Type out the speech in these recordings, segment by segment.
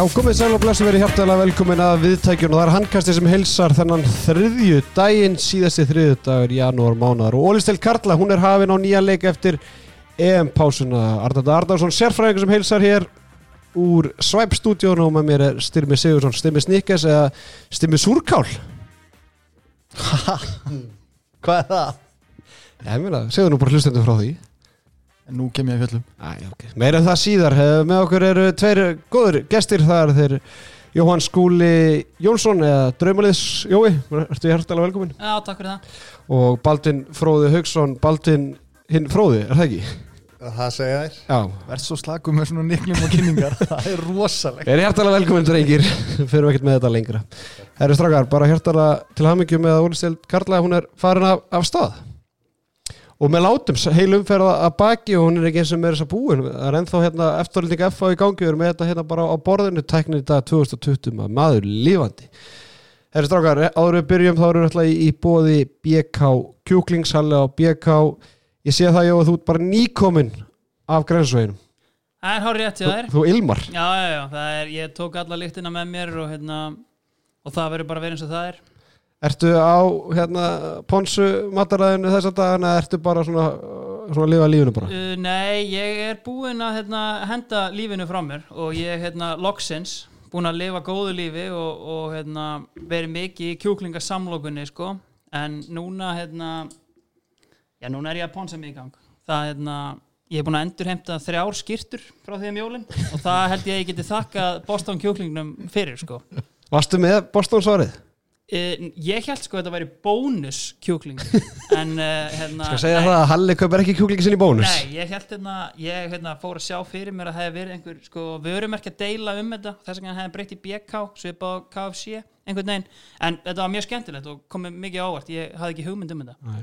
Já, komið sæl og blessu verið hjartalega velkomin að viðtækjun og það er handkasti sem helsar þennan þriðju daginn síðasti þriðju dagur janúar mánar og Ólistel Karla, hún er hafin á nýja leik eftir EM-pásuna. Arnaldur Arnarsson, sérfræðingur sem helsar hér úr Svæp-stúdíónu og með mér er Styrmi Sigursson, Styrmi Snikkes eða Styrmi Súrkál? Hvað er það? Ég meina, segðu nú bara hlustendur frá því Nú kem ég að fjöllum. Æ, okay. Meira en það síðar, Eh, með okkur eru tveir góður gestir, það eru þeir Jóhann Skúli Jónsson eða Draumaliðs. Jói, ertu hjartalega velkomin Já, takk fyrir það. Og Baldin Fróði Haugsson Baldin hinn Fróði, er það ekki? Það segja þér Já, Verð svo slakum með svona niklum og kynningar. Það er rosalegt. Er hjartalega velkomin drengir. Fyrir ekkert með þetta lengra. Herri strákar, bara hjartalega til hamingju með að Ólistild Karla, hún er farin af, af stað og með látum heil umferða að baki og hún er ekki eins og með þess að búin. Það er ennþá hérna eftirlending FA í gangi við erum með þetta hérna bara á borðinu teknir í dag 2020 maður, lífandi Herri strákar, áður við byrjum þá erum við alltaf í, í bóði BK kjúklingshalli á BK ég sé það Jóa, þú ert bara nýkomin af grensveginum, Það er hár rétt hjá þú, þér. þú ilmar. Já, já, já, það er, ég tók alla lyktina með mér og hérna og það verður bara verið eins og það er Ertu á hérna ponsu mataræðinu þess að dagana eða ertu bara svona, svona að lifa lífinu bara? uh, Nei, ég er búinn að hérna, henda lífinu frá mér og ég er hérna loksins búinn að lifa góðu lífi og, og hérna, verið mikið í kjúklingasamlokunni sko, en núna hérna já, núna er ég að ponsa mig í gang það hérna Ég er búinn að endurheimta þrjár skýrtur frá því um jólinn og það held ég að ég geti þakkað Boston kjúklingnum fyrir sko. Varstu með Boston svarið? Uh, ég held sko að þetta væri bónus kjúkling. En uh, hérna Skal segja nei, það að Halli kaupir ekki kjúklingi sinni bónus. Nei, ég held hérna ég hérna fór að sjá fyrir mér að það hefði verið einhver sko vörumerki að deila um þetta. Þess vegna hefði breytt í BK svipað á KFC einhvern veginn. En þetta var mjög skemmtilegt og komið mikið ávart ég hafði ekki hugmynd um þetta. Nei.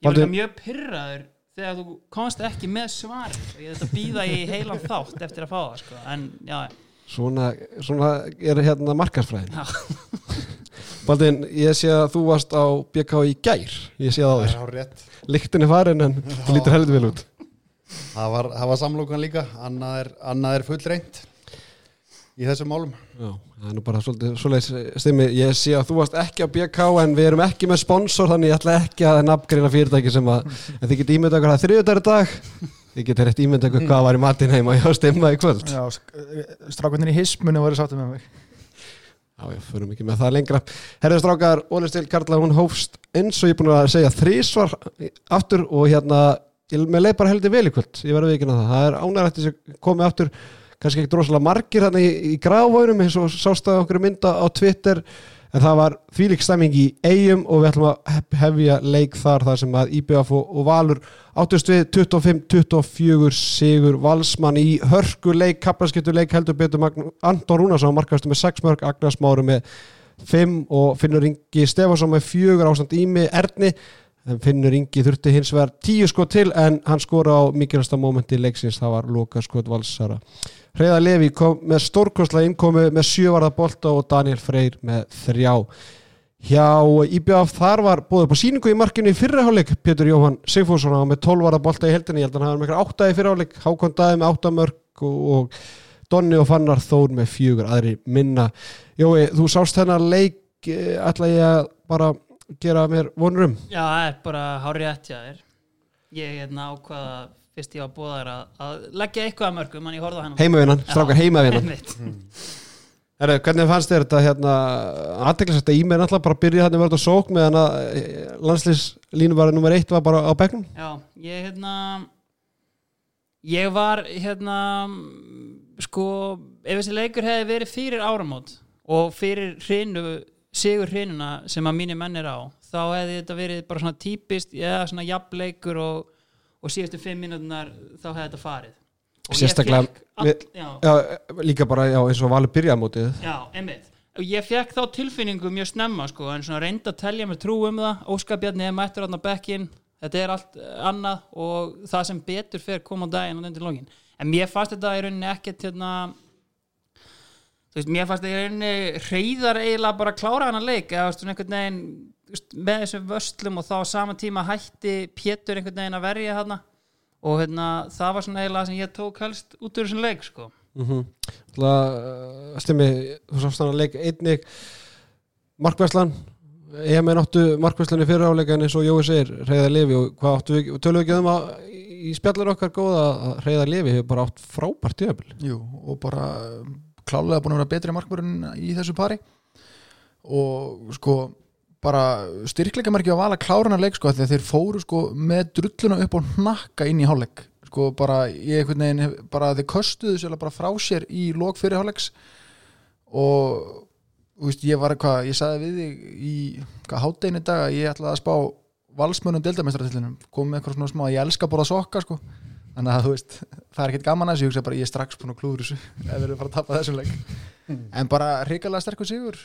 Ég var líka mjög pyrraður þegar þú komst ekki með svar ég þetta býða í heilan þátt eftir að fá það sko. En Svona, svona er hérna markarsfræðin. Baldin, ég sé að þú varst á BK í gær. Ég sé það á Það er Líktin er farin en þú lítur heldur vel út. Það var, það var samlokan líka. Annað er, annað er fullreint Í þessum málum. Já, það er nú bara svolítið stimmi Ég sé að þú varst ekki á BK en við erum ekki með sponsor þannig ég ætla ekki að nafngreina fyrirtæki sem að en þið getið ímyndað okkur að þriðudagur dag. Þið getið rétt ímyndað okkur hvað var í matinn heima hjá stimma í kvöld. Já, strákvöndin í hismunni voru sáttu með mig Já, ég förum ekki með það lengra. Herðið strákar, Ólistil Karla, hún hófst eins og ég er búin að segja þrísvar aftur og hérna, ég með leið bara heldur vel í kvöld, ég verði ekki að það. Það er þess að komið aftur. Kannski ekki drosalega margir hérna í, í gráfvörum eins og sást að okkur mynda á Twitter en það var þvílík stemming í eigum og við ætlum að hef- hefja leik þar þar sem að IBF og, Valur áttust við 25-24 sigur Valsmann í hörku leik kaplaskiptu leik heldur betur Anton Rúnarsson markastu með 6 mörg, Agnar Smáru með 5 og Finnur Ingi Stefansson með 4 ástand Ími Erni. En Finnur Ingi þurfti hins vegar 10 skot til en hann skora á mikilvægsta mómenti leiksins, það var Loka skot Valsara Hreiða Levi kom með stórkostlega innkomi með 7 varða bolta og Daniel Freyr með 3 hjá IBF þar var búið upp á síningu í markinu í fyrraháleik Pétur Jóhann Sigfússon á með 12 varða bolta í heldinni, ég held að hann hafa með eitthvað 8 í fyrraháleik Hákon Daði með 8 mörg og, Donni og Fannar Þór með fjögur aðri minna. Jói, þú sást þennan leik eh, ætla ég að bara gera mér vonur um? Já, það er bara hárið rétt hjá þér. Ég hérna ákvaða fyrst ég var búðar að, að leggja eitthvað að mörgum en ég horfði á hennan heimavinnan, strákar heimavinnan. Einmitt. Herru, hvernig fannst þér þetta hérna, aðteklisast að e-mail alltaf bara byrja þannig að verða sók meðan að eh, landslýslínu var nummer eitt var bara á bekknum? Já, ég hérna ég var hérna sko, ef þessi leikur hefði verið fyrir áramót og fyrir hrinu, sigur hrinuna sem að mínir menn er á, þá hefði þetta verið bara svona típist, eða svona jafnleikur og, og síðustu fimm mínútunar þá hefði þetta farið. Og Sérstaklega all- já, Já, líka bara já, eins og valið byrjaði mótið. Já, einmitt. Og ég fekk þá tilfinningu mjög snemma sko, en svona reyndi að telja mér trú um það. Óskar Bjarni er mættur þarna bekkin þetta er allt eh, annað og það sem betur fer kom á daginn og undir lógin en mér fannst þetta í rauninni ekkert hérna þú veist, mér fannst þetta í rauninni reyðar eiginlega bara að klára hana leik eða svona einhvern veginn með þessum vöslum og þá á sama tíma hætti Pétur einhvern veginn að verja hana og hérna, það var svona eiginlega sem ég tók helst út úr þessum leik sko. Mm -hmm. Stimmi, þú sást hann að leik einnig. Markvæslan ég með náttu Markvæslan í fyrir áleika en eins og Jói segir, reyða lifi. Og hvað áttu við, tölum við ekki um að í spjallar okkar góða að reyða lifi hefur bara átt frábært bara klálega búin að vera betri markmörun í þessu pari. Og sko bara styrkleika merkja að vala klárana leik sko þegar þeir fóru sko með drulluna upp og hnakka inn í hálfleik. Sko bara ég einhvern veginn hef- bara þeir köstuðu sér bara frá sér í lók fyrir hálfleiks. Og veist, ég var eitthvað, ég sagði við þig í hátdeinu dag að ég ætlaði að spá valsmönum deildamestratillinum kom með eitthvað svona smá, ég elska að borða sokka sko þannig að þú veist, það er ekkert gaman að þessu ég hugsa bara, ég er strax búin að klúður þessu ef við erum fara að tapa þessum leik. En bara hrikalega sterkur sigur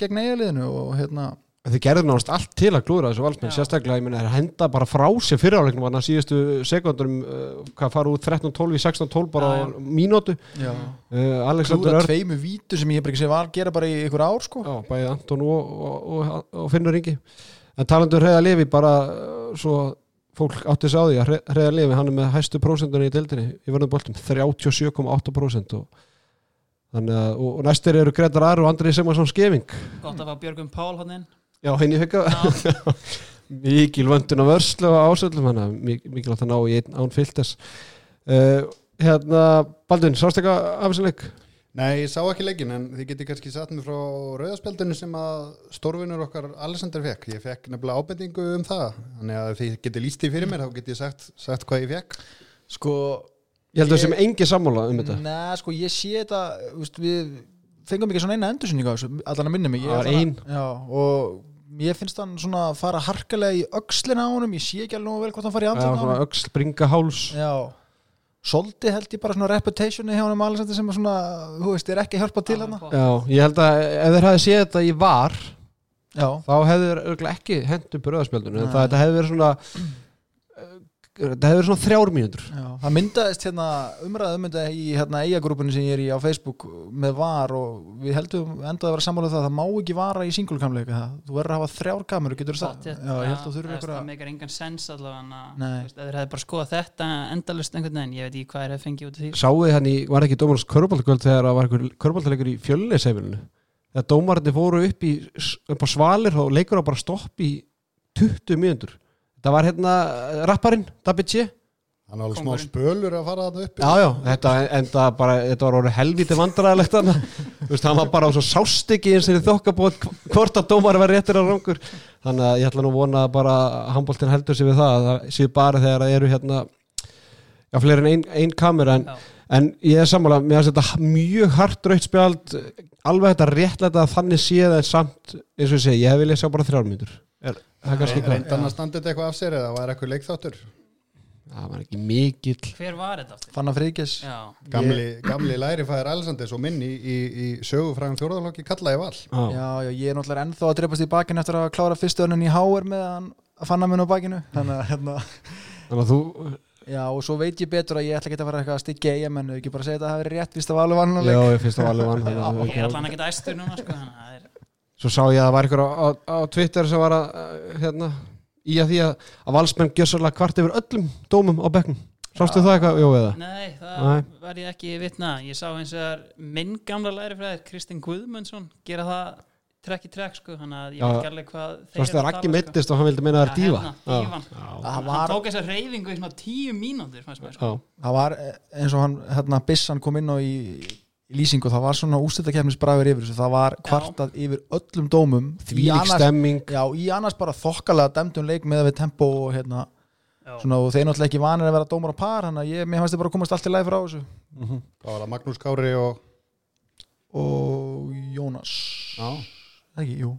gegn eigaliðinu og hérna Þið gerðu náttúrulega allt til að glúra þessu valsmenn Já. sérstaklega, ég meina, þeir henda bara frá sér fyriráleiknum var síðustu sekundurum uh, hvað fara út 13-12 í 16-12 bara Já, á mínútu. Já. uh, klúður Örn. tveimu vítu sem ég bara ekki sé var gera bara í ykkur ár sko. Já, bæði Anton og, og, og, og Finnur Ingi. En talandur Hreða Levi bara uh, svo fólk átti sig á því að Hre- Hreiðar Levi hann er með hæstu prósentunni í deildinni í vörðum boltum, 37,8% og að og, næstir eru Gretar Aru og Andrið Sigmarsson Skeving. Gott að fá Björgum Pál hann inn. Já, henni fekk að mikil vöndun á vörslu og ásöldum hann mikil átt að ná í einn án fylgtes uh, hérna Baldvin, sást eitthvað af þessum leik? Nei, ég sá ekki leikin en þið getið kannski satt mér frá rauðaspjaldinu sem að stórvinur okkar Alexander fekk. Ég fekk nefnilega ábendingu um það. Þannig að þið getið líst því fyrir mér þá getið ég sagt, sagt hvað ég fekk. sko Ég held að Ég- sem engi sammála um þetta Nei, sko, ég sé þetta við fengum ekki svona eina endursinningu á þessu, allan að minni mig Ég Það var ætla að- ein. Já, og mér finnst hann svona að fara harkalega í öxlina á honum, ég sé ekki alveg vel hvort hann fari í Já, andlina á honum öxl, bringa, háls Já, svolítið held ég bara svona reputationi hjá honum Alexander sem er svona, þú veist, er ekki að hjálpa til hann Já, ég held að ef þeir hefði séð þetta í var Já, þá hefði þeir ekki hendur bröðaspjöldunum en Nei. það hefði verið svona hefði verið svona þrjár mínútur. Já, það myndaðist hérna umræða um þetta í hérna eigagrúpunni sem ég er í á Facebook með var og við heldum endaði að vera sammála um það, það má ekki vara í singulkamleika það, þú verður að hafa þrjár kamerur, getur það? Pottet, Já, ég held að þú það ykkur það að meikar engan sens allavega að, ef þeir hefði bara skoðað þetta endalust einhvern veginn, ég veit ekki hvað þeir hefði fengið út af því. Sáuð þið hann í, var ekki dómarins körbáltakvöld þegar það var einhver körbáltaleikur í fjölniseifilinu þegar dómarinn fóru upp, í, upp á svalir og leikur á bara stopp í 20 mínútur þetta var hérna eh, rapparinn, Dabbi Tje Hann er alveg smá spölur að fara þarna upp. Já, já, þetta, enda bara, þetta var orðið helvítið vandræðilegt hann Þú veist, hann var bara á svo sást ekki eins og þið þokka búið hvort að dómar var réttir að rangur. Þannig að ég ætla nú vona bara að handbóltin heldur sig við það, að það séu bara þegar það eru hérna já, fleiri en ein, ein kamera. En, en ég er sammála, mér finnst þetta mjög hart rautt spjald, alveg þetta réttlega að þannig séð en samt eins og ég segi, ég hef viljað sjá bara þrjármyndur það kannski hvað? Reyndan að standa þetta eitthvað af sér eða var eitthvað leikþáttur? Það var ekki mikill hver var þetta aftur? Fanna Fríkes Já, Gamli, gamli lærifæðir Alexander og minn í, í, í sögufræðum fjórðalokki kallaði val. Já, Já, já, ég er náttúrulega ennþá að dreipast í bakinu eftir að klára fyrstu önnun í HR með hann að fanna minn á bakinu þannig að hérna, þannig að þú já, og svo veit ég betur að ég ætla ekki að fara eitthvað að styggja í menn ekki bara segja að það hafi verið rétt víst að var alveg Já, ég finnst það alveg vann þannig að- ég er allan ekki æstur núna sko, þannig að það er Svo sá ég að það var ykkur á, á, á Twitter sem var að uh, hérna, í að því að, að valsmenn gjössalega kvart yfir öllum dómum á bekknum Sástu það eitthvað? Jú, eða? Nei, það Nei. var ég ekki vitna Ég sá eins og það er minn gamla lærifræðir Kristinn Guðmundsson gera það trekk í trekk sko Þannig að ég veit ekki alveg hvað þeir Sástu það að Raggi tala, meittist og hann vildi meina það er Já, dífa hérna, dívan. Hann var, tók þessa reyfingu í svona tíu mér sko. Já, það var eh, eins og hann hérna, Bissan kom inn á í, í lýsingu það var svona ústættakefnisbragur yfir þessu það var kvartað yfir öllum dómum í þvílík annars, stemming já, í annars bara þokkalega dæmdum leik með við tempo og hérna Já. svona, og þeir náttúrulega ekki vanir að vera dómar á par þannig að ég, mér fannst þið bara að komast allt í læg frá þessu Mhm. Það var það Magnús Kári og... og Jónas Já. ekki, jú,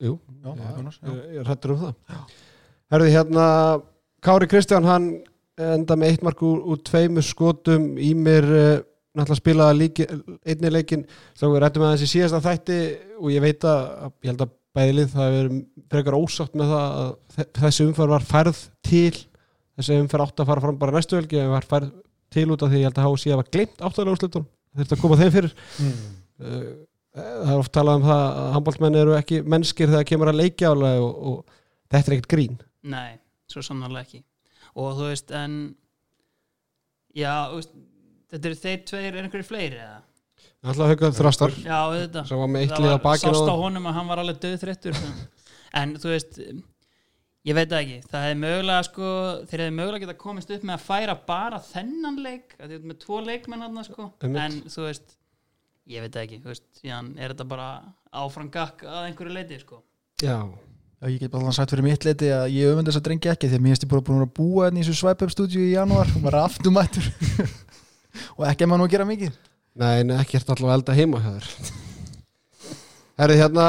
Jú, já, Já. Jónas já. ég, rættur um það Herði hérna Kári Kristján, hann enda með eitt mark úr, úr tveimur skotum í mér uh, náttúrulega spilaði líki, einni leikin þá við rættum aðeins í síðasta þætti og ég veit að, ég held að bæðilið það hefur frekar ósátt með það að þe- þessi umfær var færð til þessi umfær átt að fara fram bara næstu velgi en var færð til út af því ég held að HSI hafa glemt áttalega úrslutum þurfti að koma þeim fyrir. Uh, það er oft talað um það að handbóltmenn eru ekki mennskir þegar kemur að leikja og, og þetta er ekkert grín. Nei, svo sannarlega ekki. Og þú veist, en Já, þú veist þetta eru þeir tveir, er einhverju fleiri eða? Alltaf hauka þrastar. Já, þetta sem var með eitt það lið á var bakinu sást á og honum að hann var alveg döðþrettur en þú veist ég veit það ekki, það hefði mögulega sko, þeir hefði mögulega geta komist upp með að færa bara þennan leik að þið með tvo leikmenn hann sko. En þú veist ég veit það ekki, þú veist, síðan er þetta bara áfram gakk að einhverju leiti sko. Já, Já, ég get bara sagt fyrir mitt leiti að ég öfund þess að drengja ekki því að mér finnst ég bara búin að búa hérna í þessu swipe-up stúdíu í janúar. Og bara aftumættur og ekki að maður nú að gera mikið. Nei, nei, ekkert allavega elda heima hjá þér. Herri, hérna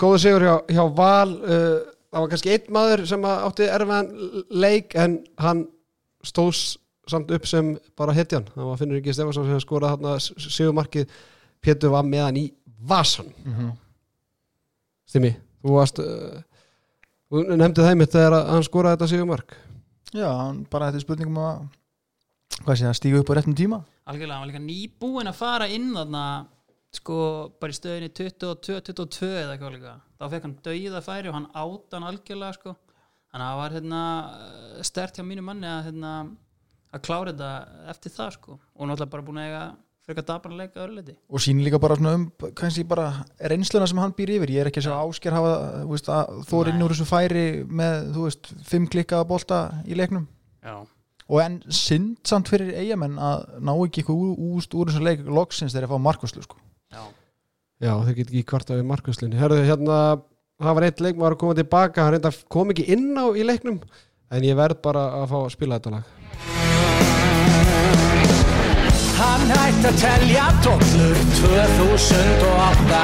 góðu sigur hjá, hjá Val uh, það var kannski einn maður sem að átti erfiðan leik en hann stóðs samt upp sem bara hetjan, það var Finnur Ingi Stefansson sem skoraði þarna sigumarkið Pétur var með hann í vasan Stimmi, þú varst uh, nefndi það mitt þegar hann skoraði þetta sigumark Já, hann bara þetta er spurningum að hvað sé það, stígu upp á réttum tíma? Algjörlega, hann var líka nýbúinn að fara inn þarna sko bara í stöðinni 22-22 eða eitthvað líka. Þá fekk hann dauða færi og hann átt hann algjörlega sko. Þannig að það var hérna stert hjá mínu manni að hérna að klára þetta eftir það sko. Og náttúrulega bara búin að eiga frekar dabran leika öðruleiti og sín líka bara svona um kannski bara reynsluna sem hann býr yfir. Ég er ekki að ásker hafa þú veist, og en synd samt fyrir eigamenn að ná ekki eitthvað úr, úr, úr þessu leik loksins þegar að fá markvæslu sko. já, Já, þeir get ekki kvarta við markvæslinni Herðu, hérna, það var eitt leikmaður að koma tilbaka, hann reynda kom ekki inn á í leiknum. En ég verð bara að fá að spila þetta lag. Hann hætti að telja dollur 2008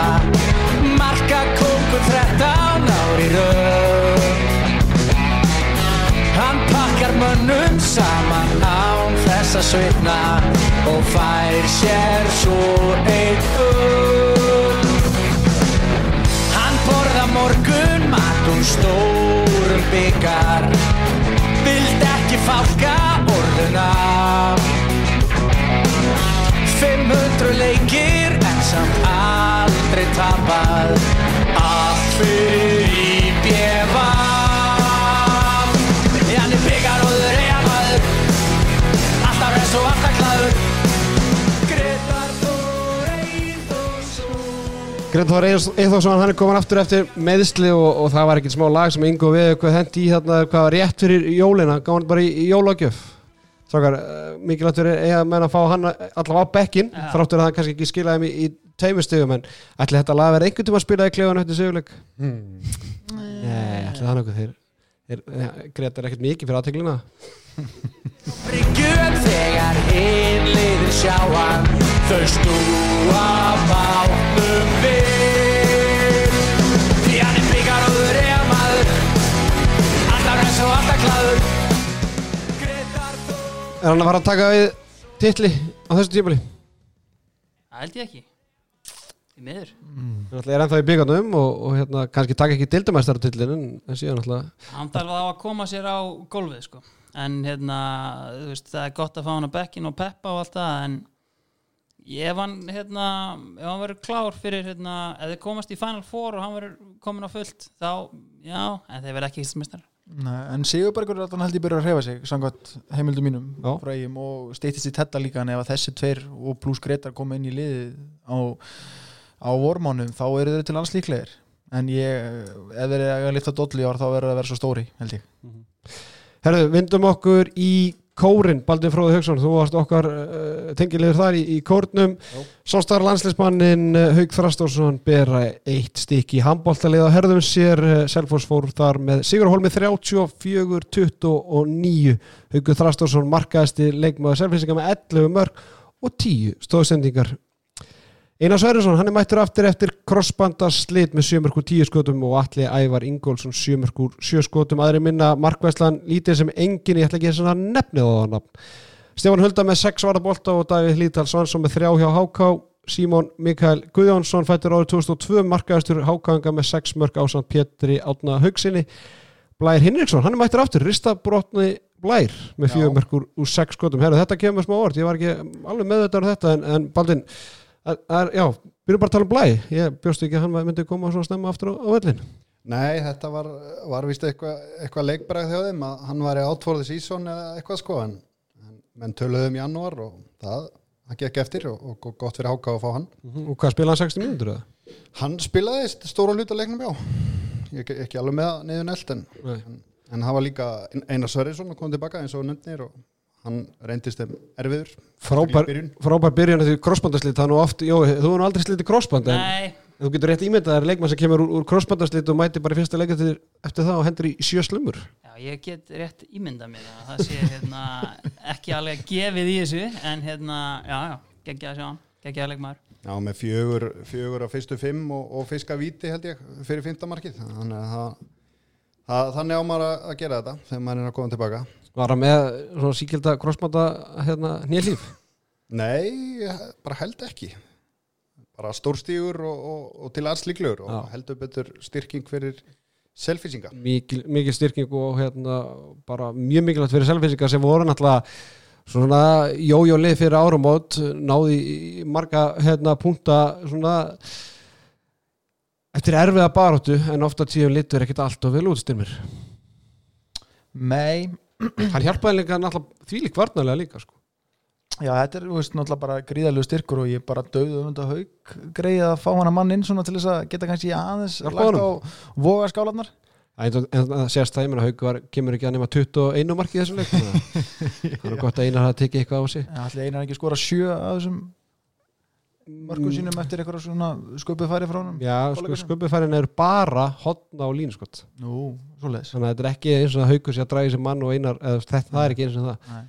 Marka kongur 13 ári röð mönnum saman án þess að svitna og fær sér svo einn öll Hann borða morgun mat úr stórum byggar Vild ekki fálka orðuna. 500 leikir en samt aldrei tapað Eyþórsson Greit Þór Eithósson, hann er komin aftur eftir meðsli og, og það var ekkert smá lag sem Ingo við hvað hendi í hérna, hvað var rétt fyrir jólina, gáði hann bara í, í jólagjöf? Sákar, mikilvægt er eiga menn að fá hann allavega á bekkin Já. þráttur að hann kannski ekki skilaði mig í tveimur stigum en ætli þetta lag verið einhvern tíma að spila í klefan eftir sigurleik? Hmm. Nei, ætli það nokkuð. Þeir, þeir ja, Gretar ekkert mikið fyrir aðteglina bryggjum þegar hinn liðir sjá hann. Þau stúa bátnum við. Því hann er byggar og þau reyja maður. Alltaf res og alltaf Þór. Er hann að fara að taka við titli á þessu tímali? það held ég ekki. Í miður. Hann ætla er ennþá í byggarnum og, og hérna, kannski taka ekki dildamæstartillin en, en síðan alltaf hann þarf þá að koma sér á gólfið sko. En hérna þú veist, það er gott að fá hann á bekkin og peppa og allt það en ef hann hérna, ef hann verður klár fyrir hérna, ef þeir komast í Final Four og hann verður komin á fullt þá, já, en þeir verður ekki íslmistar Nei, en Sigurbergur er alltaf held ég byrja að reyfa sig samkvæmt heimildum mínum Já. frá eigum og steytist í tetta líka en ef að þessi tveir og pluss Gretar koma inn í liðið á, á vormánum þá eru þeir til alls líklegir. En ég, ef þeir eru að lifta dolli ár þá verður það að vera svo stóri held ég Herðu, vindum okkur í kórin Baldur Fróði Hauksson, þú varst okkar uh, tengilegur þar í, í kórnum. Sóstar landslismannin uh, Haug Þrastórsson bera eitt stykki í handbóltalið á herðum sér uh, Selfoss fór þar með Sigur Hólmi 34-29 Haugur Þrastórsson markaðasti leikmaður Selfissinga með 11 mörg og 10 stóðsendingar Einar Sværinsson, hann er mættur aftur eftir crossbanda slit með 7 mörgur 10 skotum og Atli Ævar Ingólfsson 7 mörgur 7 skotum, aðri minna Markvæslan lítið sem engin, ég ætla ekki að nefnið á það nafn. Stefán Hulda með 6 varðabolta og Davíð Lítal Svansson með 3 hjá Háká, Símon Mikael Guðjónsson fættur árið 2002 markaðastur Hákanga með 6 mörg ásand Pétri Átna Haugsinni Blær Hinriksson, hann er mættur aftur ristabrotni Blær með 4 Já. mörgur úr 6 skotum, herru þetta kemur smá orð ég var ekki alveg með þetta þetta en, en Baldin er, já, byrjum bara að tala um blæ. Ég bjóst ekki að hann myndi koma svona snemma aftur á, á völlin Nei, þetta var, var vist eitthvað eitthva leikbræð hjá þeim að hann var í átfórðis ísón eða eitthvað sko en, en menn töluðum í janúar og það, það gekk eftir og, og gott fyrir háka að fá hann. Mhm. Og hvað spilaði hann 60 mínútur eða? hann spilaði stóra hluta leiknum já. Ekki, ekki alveg með niður nelt en, en, en það var líka Einar Sverrisson að koma tilbaka eins og nefnir og hann reyndist þeim erfiður. Frábær, byrjun. frábær byrjun því crossbandaslit, það nú oft, jó, þú er nú aldrei slitið crossband en Nei, þú getur rétt ímyndað að það er leikmann sem kemur úr, úr crossbandaslit og mæti bara í fyrsta leikað eftir það og hendur í sjö slumur. Já, ég get rétt ímynda mér að það sé hérna, ekki alveg gefið í þessu en hérna, já, já, geggja að sjá hann geggja að leikmaður. Já með fjögur, fjögur á fyrstu fimm og, og fiska víti held ég fyrir fymtamarkið þannig að það, það, þannig á maður að- að gera þetta þegar maður er að koma tilbaka Var hann með svona síkilda crossbanda hérna nýja nei, bara held ekki. Bara stórstígur og, og, og til alls líklegur og Já. heldur betur styrking fyrir selfisinga mikil, mikil styrking og hérna bara mjög mikilvægt fyrir selfinsingar sem voru náttúrulega svona jójólið fyrir áramót náði í marga hérna punta svona eftir erfiða baróttu en ofta tíðum litur ekkert allt og vel útstyrmir Nei, hann hjálpaði líka náttúrulega því lík varnarlega líka sko. já þetta er veist, náttúrulega bara gríðalegu styrkur og ég bara döðu um þetta haug greið að fá hana mann inn svona til þess að geta kannski aðeins lagt á voga skálanar en það- það sést það, ég meina Hauk var, kemur ekki að nema 21 marki í þessum leik að það er gott að einar hafa tekið eitthvað á sig. Allir einar ekki að skora sjö af þessum mörgum sínum eftir eitthvað svona sköpuð færi frá honum Já, sko, sköpufærin er bara hotna og línskott þannig að þetta er ekki eins og það haukur sér að draga sér mann og einar, eða þetta, það er ekki eins og það. Nei.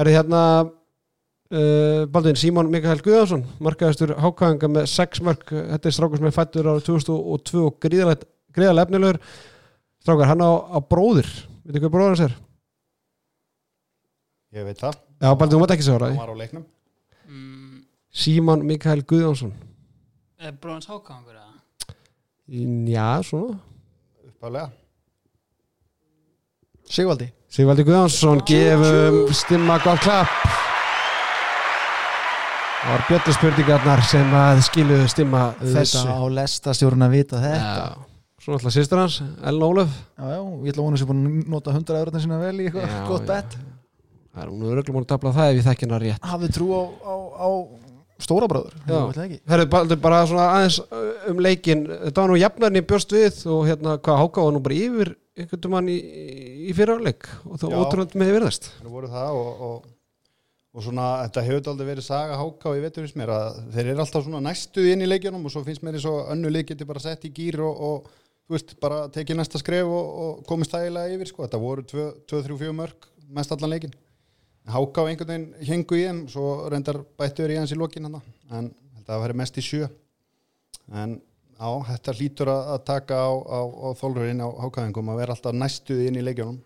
Herri hérna uh, Baldvin Símon Mikael Guðansson markaðistur hákvæðinga með 6 mörg þetta er strákur sem er fættur ára 2002 og gríðalegt, gríðalega efnilegur. Strákar, hann á, á bróðir. Veitir hvað bróður hans er? ég veit það, Já, Baldvin, þú mátt ekki segja hann það Símon Mikael Guðansson Er bróðans hákangur eða? Já, svona. Uppálega Sigvaldi. Sigvaldi Guðansson gefum stimma gott klapp. Það var bjöllu spurningarnar sem að skilu stimma þessu. Þetta á lestastjórun að vita þetta. Já, Svo náttúrulega sýstur hans, Ellen Ólöf. Já, já, ég ætla að vona sér búin að nota 100 eurna sína vel í eitthvað gott bett Það er hún er örugglega múin að dabla það ef ég þekki hennar rétt. Hafið trú á, á, á stóra ekki. Herru, bara, bara svona aðeins uh, um leikin Þetta var nú jafnarni bjóst við og hérna hvað háka var nú bara yfir einhvern mann í, í fyrirháleik og Já. ótrúnd með virðast Það voru það og, og, og svona, þetta hefur aldrei verið saga háka og ég veitur finnst mér að þeir eru alltaf svona næstuð inn í leikjunum og svo finnst mér eins og önnu leik geti bara sett í gýr og, og þú veist, bara tekið næsta skref og, og komist þægilega yfir sko. Þetta voru 2-3-4 mörg mest allan leikin. Háka á einhvern veginn hengu í þeim, svo reyndar bættur í hans í lokin hann, en þetta var mest í sjö. En já, þetta hlýtur að, taka á, á, á þólurinn á hákaðingum að vera alltaf næstuð inn í leikjunum.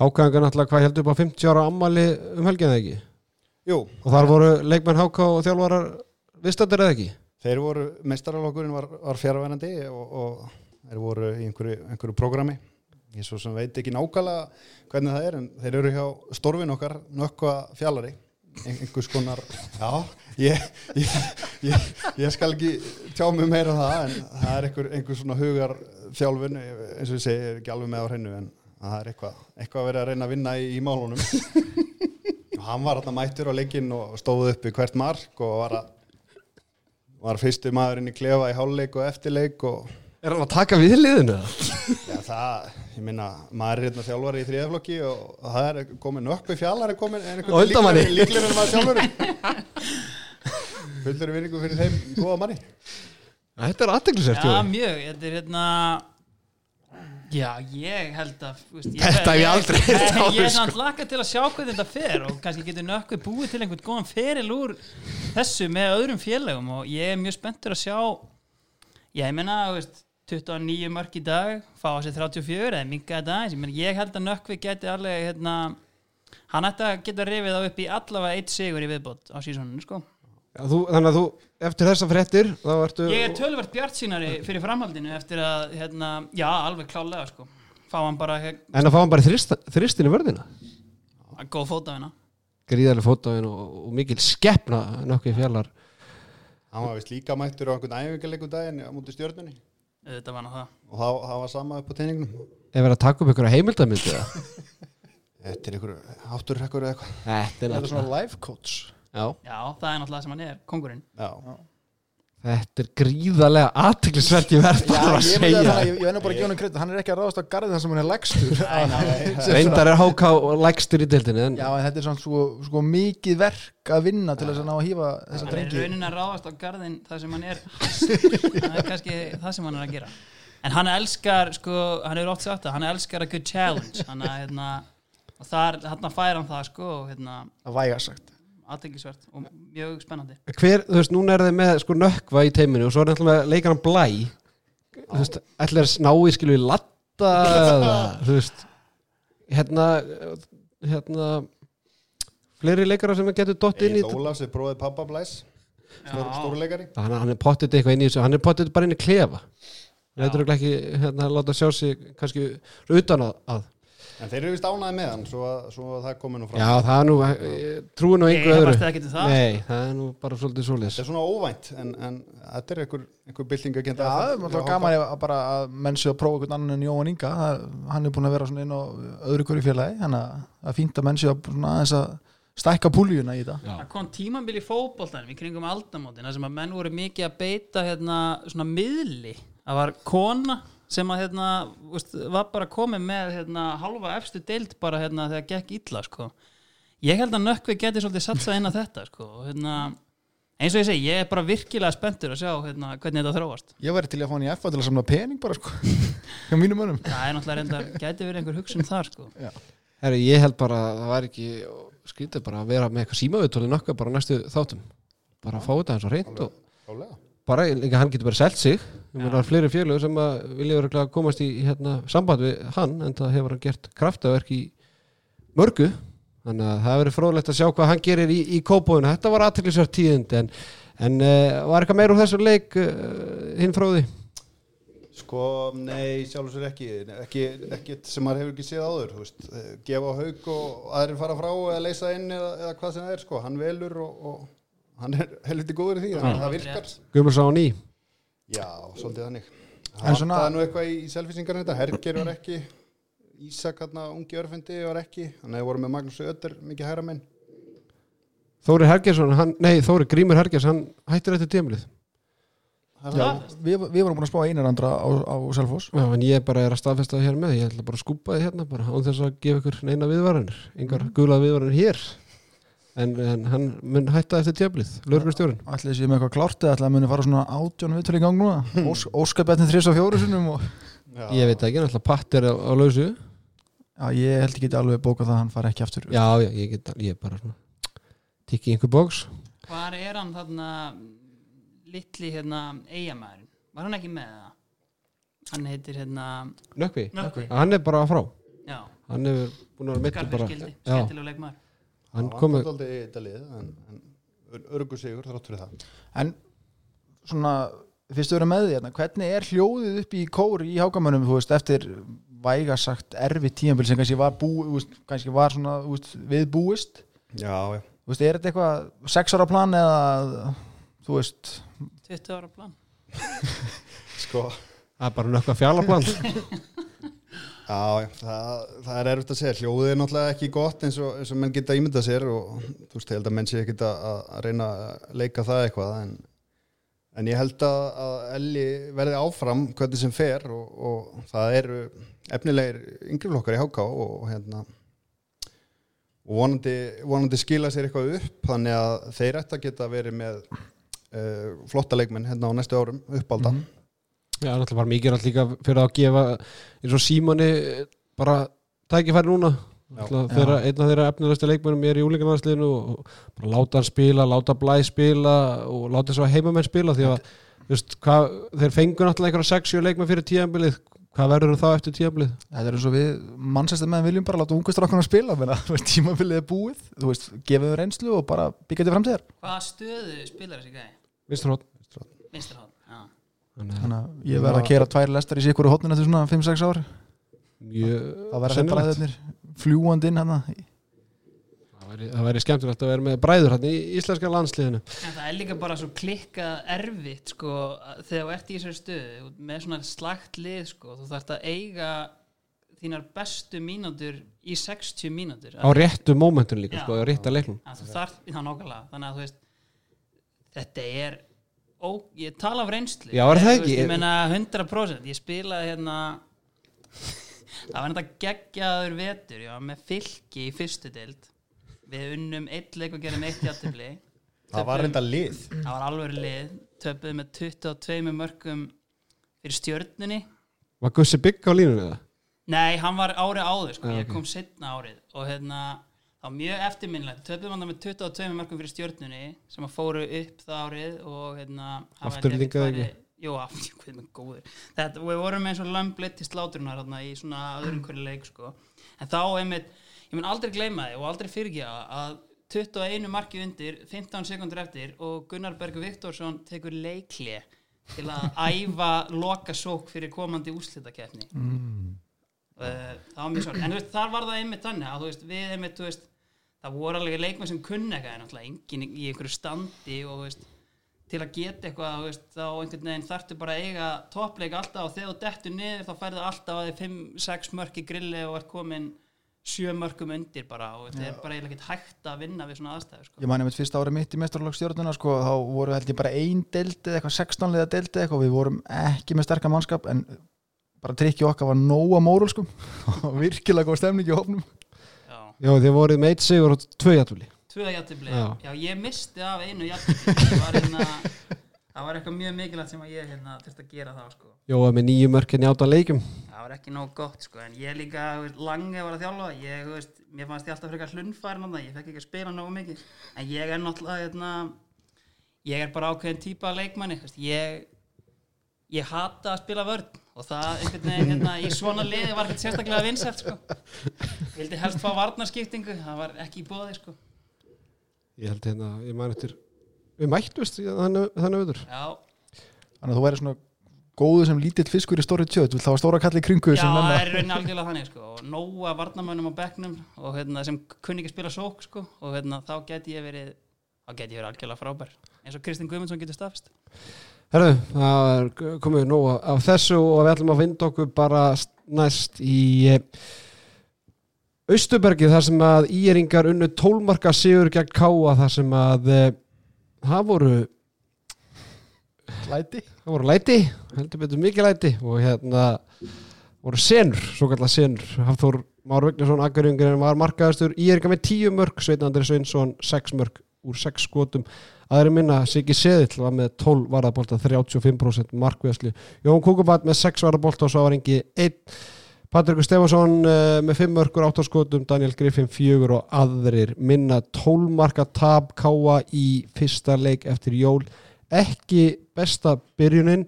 Hákaðingar náttúrulega hvað heldur upp á 50 ára ammali um helgin eða ekki Jú, og þar voru leikmenn háka og þjálfarar viðstættir eða ekki Þeir voru, meistaralokkurinn var, var fjárvænandi og, og þeir voru í einhverju, einhverju prógrami. Ég svo sem veit ekki nákvæmlega hvernig það er en þeir eru hjá storfin okkar nökkva fjallari. Ein, einhvers konar, já, ég, ég, ég, ég skal ekki tjá mig meira um það en það er einhver, einhver svona hugar þjálfun, eins og ég segi, er ekki alveg með á hreinu en það er eitthvað, eitthvað að vera að reyna að vinna í, í málunum. Og hann var hérna mættur á leikinn og stóð upp í hvert mark og var að var fyrstu maðurinn í klefa í hálfleik og eftirleik og Er hann að taka við liðinu? eða? já, það, ég minna, maður er hérna þjálfari í þriðaflokki og það er komin nökkvi fjallar er komin en undan manni. líklega en maður sjálfur fullur vinningu fyrir þeim góða manni Þetta er aðteglisert Já, mjög, þetta er hérna Já, ég held að þú veist, Þetta hef ég aldrei áður, Ég er sko. samt laka til að sjá hvað þetta fer og kannski getur nökkvið búið til einhvern góðan feril úr þessu með öðrum félagum og ég er mjög spenntur að sjá Já, ég menna, þú veist 29 mörg í dag, fá á sig 34 eða minga þetta aðeins, ég menna, ég held að nökkvið geti alveg, hérna hann ætti að geta rifið þá upp í allavega eitt sigur í viðbót á sísoninu, sko. Já, þú, þannig að þú, eftir þessa fréttir þá ertu Ég er tölvert bjart sínari fyrir framhaldinu eftir að, hérna, já, alveg klálega sko. fá hann bara hérna, en að fá hann bara þrist, þristin í vörðina góð fótafina gríðarlega fótáin og, og mikil skeppna nokkuð fjallar. Hann var vist líka mættur á einhvern æfingarleikum daginn á múti stjörnunni þetta var það. Og það, það var sama upp á teiningnum ef verið að taka upp ykkur heimildamindi eða? Þetta er ykkur átturrekkur eða eitthvað. Þetta er Þetta er náttúrulega svona life coach. Já, Já, það er náttúrulega sem hann er, kongurinn Já, þetta er gríðarlega aðteklisvert ég verð bara að segja. það, ég, venur bara að gefa hann kredit. Hann er ekki að ráðast á garðið þar sem hann er legstur Reyndar er HK lægstur í dildinni en Já, en þetta er svona svo, svo mikið verk að vinna til þess að ná að hýfa þessa Hann er drengi. raunin að ráðast á garðin það sem hann er. Það er kannski það sem hann er að gera. En hann elskar, sko, hann hefur oft sagt það hann elskar a good challenge. Hann að, hérna, og þar, hann fær hann það sko, og, hérna, að væga sagt aðtengisvert og mjög spennandi hver, þú veist, núna er þið með sko nökkva í teiminu og svo er náttúrulega leikar hann blæ þú veist, ætlar að ná í skilu í latta eða, þú veist hérna hérna fleiri leikara sem getur dott inn í Egil Ólafs er bróðið pappa blæs Stór, Já. Stórleikari hann, hann er pottit eitthvað inn í þessu hann er pottit bara inn í klefa hann heitur ekki hérna að láta sjá sig kannski utan að, að. En þeir eru vist ánæði með hann Svo að, svo að það komi nú fram. Já það er nú ég trúi nú Ég einhver öðru. það. nei það er nú bara svolítið svoleiðis. Þetta er svona óvænt En, en þetta er einhver, einhver bylting að Já, það er náttúrulega gaman að bara að menn séu að prófa einhvern annan en Jóhann Inga. Það, hann er búin að vera svona inn á öðru hverju félagi þannig að það er fínt að menn séu að svona aðeins að stækka púljuna í þetta. Það kom tímambil í fótboltanum í kringum aldamótin þar sem að hérna, veist, var bara komið með hérna, halva efstu deild bara hérna, þegar gekk illa sko. ég held að nökkvi geti svolítið satsað inn að þetta sko. og, hérna, eins og ég segi, ég er bara virkilega spenntur að sjá hérna, hvernig þetta þróast Ég væri til að fá hann í FA til að samla pening bara sko hjá mínum mönnum það er náttúrulega reyndar, gæti verið einhver hugsun þar sko. Herru, ég held bara að það var ekki skrítið bara að vera með eitthvað símaviðtóli nokka bara á næstu þáttum bara að fá þetta eins og reynd og bara líka hann getur bara selt sig. Ég meina fleiri félög sem að vilja komast í hérna, samband við hann en það hefur hann gert kraftaverk í mörgu. Þannig að það verið fróðlegt að sjá hvað hann gerir í, í kópóinu, þetta var aðteklisvært tíðind en, en uh, var eitthvað meir úr þessu leik uh, hinn fróði? Sko, nei, sjálfur sér ekki. Ekki, ekki sem maður hefur ekki séð áður veist, eh, gefa á haug og aðrir fara frá eða leysa inn eða, eða hvað sem það er sko, hann velur og, og hann er helviti góður í því, þannig að það virkar. Guðmur sá hann í. Já, svolítið þannig. En Það svona- er nú eitthvað í selfisingar þetta. Herger var ekki Ísak hérna, ungi örfindi var ekki. Þannig að við vorum með Magnús Ötter, mikið hæra menn. Þóri Hergersson, hann, nei Þóri Grímur Hergers hann hættir þetta tímlið Já, við, við vorum búin að spá einar andra á, á Selfoss. Já, en ég bara er að staðfesta það hér með ég ætla bara að skúpa þið hérna bara án þess að gefa ykkur neina viðvaranir engar gula viðvaranir hér en, en hann mun hætta eftir tjöflið lögreglustjórinn. Ætli þessi með eitthvað klárt eða ætli að muni fara svona átjón viðtölu í gang núna? Ós, Óskabjartin þrís og fjóru sinnum og Já, ég veit ekki, náttúrulega patt er á, á lausu. Já, ég held ekki alveg bóka það að hann fari ekki aftur. Já, já, ég get ég bara svona tikki í einhver bóks hvar er hann þarna litli hérna eigamæðurinn var hann ekki með það? Hann heitir hérna Nökkvi, Nökkvi. hann er bara frá. Já, hann hefur búin að vera mittur bara. Garðar skildi, já, skemmtilega leikmaður hann kom í þetta lið en, en örgu sigur þrátt fyrir það. En svona, fyrst við erum með því hérna, hvernig er hljóðið upp í kór í hákamönum, þú veist, eftir væga sagt erfi tímabil sem kannski var bú, þú veist, kannski var svona þú veist, viðbúist, Já, já. Þú veist, er þetta eitthvað sex ára plan eða þú veist, 20 ára plan. Sko, það er bara nökkva fjallarplan já, það, það er erfitt að segja. Hljóðið er náttúrulega ekki gott eins og, eins og menn geta ímyndað sér og þú veist, ég held að menn sé ekki að, að reyna að leika það eitthvað en, en ég held að, að Elli verði áfram hvernig sem fer og, og það eru efnilegir yngriflokkar í HK og, hérna og vonandi, vonandi skila sér eitthvað upp þannig að þeir ætti að geta verið með uh, flotta leikmenn hérna á næstu árum uppalda Já, náttúrulega var mikið náttúrulega líka fyrir að gefa eins og Símoni bara tækifæri núna. Þeirra, einn af þeirra efnilegstu leikmennum er í úlingarnarsliðinu og bara láta hann spila, láta Blæ spila og láta svo heimamenn spila því að veist, hvað, þeir fengu náttúrulega einhverja 60 leikmenn fyrir tíðanbilið hvað verður þá eftir tíðanbilið? þetta er eins og við mannsæstum með viljum bara láta ungustrákuna spila menna, þú veist, tímabilið er búið þú veist, gefum við reynslu og bara byggja til framtíðar. Hvaða stöðu spilar þessi gæði? Vinstrótt Vinstra hótt, já þannig að ég verð að kera tvær lestar í sikuru hotninu eftir svona 5-6 ár mjög það sennilegt. bræðirnir fljúandi inn hérna. hann það væri, það væri skemmtilegt að vera með bræður hérna í íslenska landsliðinu En það er líka bara svo klikkað erfitt sko, þegar þú ert í þessari stöðu með svona slagt lið sko, þú þarft að eiga þínar bestu mínútur í 60 mínútur á réttu mómentun líka, Já. sko, á rétta leiknum að þú þarf í það nákvæmlega þannig að þú veist þetta er ó, ég tala af reynslu. Já, er það ekki? veist, ég meina 100% ég spilaði hérna það var þetta geggjaður vetur já, með fylki í fyrstu dild við unnum eitt leik og gerum eitt játtifli Það var reynda lið. Það var alveg lið. Töpuð með 22 mörgum fyrir stjörnunni. Var Gussi Bygg á línunni það? Nei, hann var árið áður sko. Já, ég kom setna árið og hérna, var mjög eftirminnlegt töpuðum hann með 22 mörgum fyrir stjörnunni sem að fóru upp það árið og hérna Afturlíkaði ekki? Jú, aftur, hvað með góður Þetta, við vorum eins og lömblitt til slátrunar hérna, í svona öðrum hverju leik sko. en þá einmitt, ég mun aldrei gleyma þið og aldrei fyrirgefa að 21 marki undir, 15 sekundur eftir og Gunnar Berg Viktorsson tekur leikli til að æfa loka sók fyrir komandi úrslitakeppni mm. það var mjög sorg en þú veist, þar var það einmitt þannig að veist, við einmitt, þú veist, það voru alveg leikmenn sem kunni eitthvað, en náttúrulega enginn í einhverju standi og veist, til að geta eitthvað, veist, þá einhvern veginn þarftu bara að eiga toppleik alltaf og þegar þú dettur niður þá færðu alltaf að þið 5-6 mörk í grilli og ert komin 7 mörkum undir bara og þetta er bara eiginlega ekkert hægt að vinna við svona aðstæður sko. Ég mani mitt fyrsta ári mitt í mestarlagstjórnuna sko, þá voru held ég bara ein deild eða eitthvað 16 liða deild eða eitthvað og við vorum ekki með sterkar mannskap en bara trikki okkar var nóga móral sko og virkilega góð stemning í hófnum Já, þið voruð með eitt sigur og tvö jættúli tvö játtifli Já. já. ég misti af einu það var hérna það var eitthvað mjög mikilvægt sem ég hérna þurfti að gera þá sko. Jóa með nýju mörkin í átta leikjum. Það var ekki nóg gott sko en ég líka þú veist, langi var að þjálfa. Ég, veist, mér fannst ég alltaf frekar hlunfærin ég fekk ekki að spila nógu mikið. En ég er náttúrulega hérna, ég er bara ákveðin típa leikmanni ég ég hata að spila vörn og það einhvern veginn hérna, í svona liði var ekkert sérstaklega vinsælt sko. Vildi helst fá varnarskiptingu það var ekki í bóði sko. Ég held hérna, ég man eftir Við mættust í þannig, auður já, þannig að þú væri svona góðu sem lítill fiskur í stóri tjöt þá var stóra kalli í kringu já sem það er í rauninni algjörlega þannig sko. Og nóga varnarmönnum á bekknum og hérna, sem kunni ekki spila sók sko. Og hérna, þá geti ég verið þá geti ég verið algjörlega frábær eins og Kristinn Guðmundsson getur stafist Herðu, það er komið nú af þessu og við ætlum að vinda okkur bara næst í Austubergi þar sem að íringar unnu tólmarka sigur gegn Káa þar sem að eh, það voru læti. Það voru læti, heldur betur mikið læti og hérna voru senur, svo kallar senur. Hafþór Már Vignesson, Akurjungurinn var markaðastur íringar með tíu mörg, Sveitin Andri Sveinsson sex mörg úr sex skotum aðri minna, Siggi Seðill var með 12 varðabólta, 35% markvæðslu Jón Kúkubat með 6 varðabólta og svo var engi 1 Patrikur Stefansson uh, með 5 mörgur 8 skotum, Daniel Griffin 4 og aðrir minna. 12 marka tab káa í fyrsta leik eftir jól. Ekki besta byrjunin.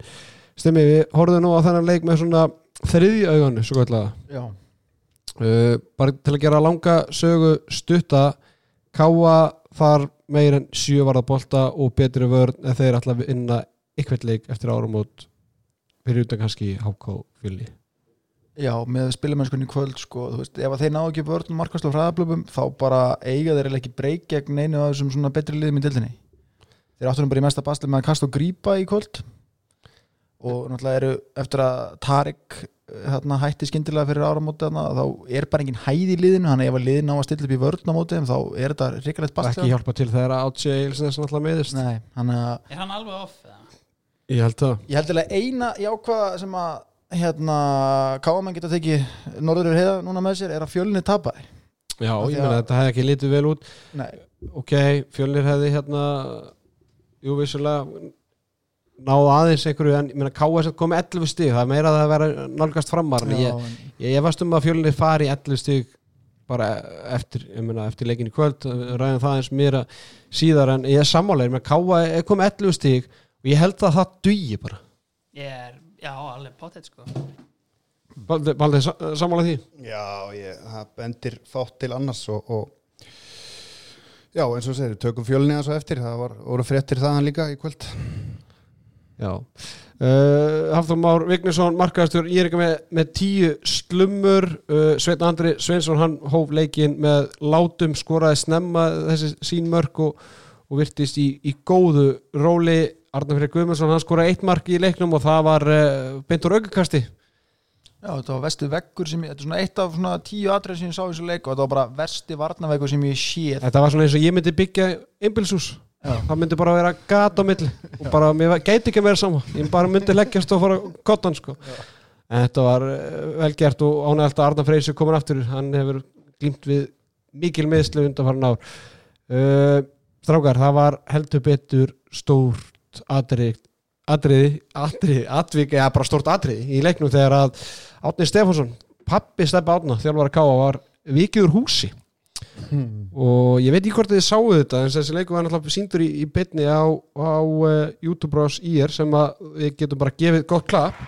Stemmi við horfum nú á þennan leik með svona þriði auganu svo já, uh, bara til að gera langa sögu stutta Káa þar meir en sjö varða bolta og betri vörn en þeir að vinna ykkveld leik eftir áramót fyrir utan kannski HK fjölni já, með spilumennskunni í kvöld sko, þú veist, ef þeir ná ekki vörn markast á hraðablöfum, þá bara eiga þeir ekki breyk gegn einu af þessum svona betri liðum í dildinni þeir áttunum bara í mesta basli með að kasta og grípa í kvöld. Og náttúrulega eru eftir að Tarik hérna, hætti skyndilega fyrir áramóti þarna, þá er bara engin hæð í liðinu þannig ef að liðin á að stilla upp í vörn á móti þeim, þá er þetta ríkalegt basli ekki hjálpa til þegar Átsi Eilsnes náttúrulega meðist Nei, að er hann alveg off ég held það. Ég held að eina jákvæða sem að hérna, káamenn geta tekið norður heiða núna með sér er að fjölni tapaði. Já, ég meina að- þetta hefði ekki litið vel út. Nei, ok, fjölnir hefði hérna jú vissulega náðu aðeins einhverju en ég meina KS komið 11 stig, það er meira að það vera nálgast framar en já, ég, ég, ég varst um að fjölnir fari í 11 stig bara eftir, ég meina, eftir leikin í kvöld ræðum það eins meira síðar en ég er meina Káa er komið 11 stig og ég held að það dugi bara. Ég er, já, alveg pottet sko. Baldi, Baldi sammálega því? Já, ég, það bendir fátt til annars og, og já, eins og segir, tökum fjölni að svo eftir það var, voru fréttir þaðan líka í kvöld uh, Hafþór Már Vignesson, markaðastur ég er ekki með, með tíu slummur. Uh, Sveit Andri Sveinsson hann hóf leikin með látum skoraði snemma þessi sín mörk og, og virtist í, í góðu róli. Arnar Freyr Guðmundsson hann skoraði eitt mark í leiknum og það var uh, beintur aukakasti Já, þetta var vesti veggur sem ég, þetta er svona eitt af svona tíu atrið sem ég sá í þessu leik og þetta var bara vesti varnaveggur sem ég séð. Þetta var svona eins og ég myndi byggja einbilshús það myndi bara vera gat á milli. Og bara, mér gæti ekki að vera sama. Ég bara myndi leggjast og fara kottan sko. en þetta var eh, vel gert og ánægalt að Arna Freysi komin aftur. Hann hefur glímt við mikil meðslu undanfarin ár. Uh, Strákar, það var heldur betur stórt atrið atriði, atriði, atvik eða bara stórt atriði í leiknum þegar að Átni Stefánsson, pappi Stefán Átna þjálfara Káa var vikið úr húsi og ég veit ekki hvort þið sáu þetta en þessi leiku var náttúrulega síndur í, í bytni á, á uh, YouTube Bros IR sem við getum bara gefið gott klapp.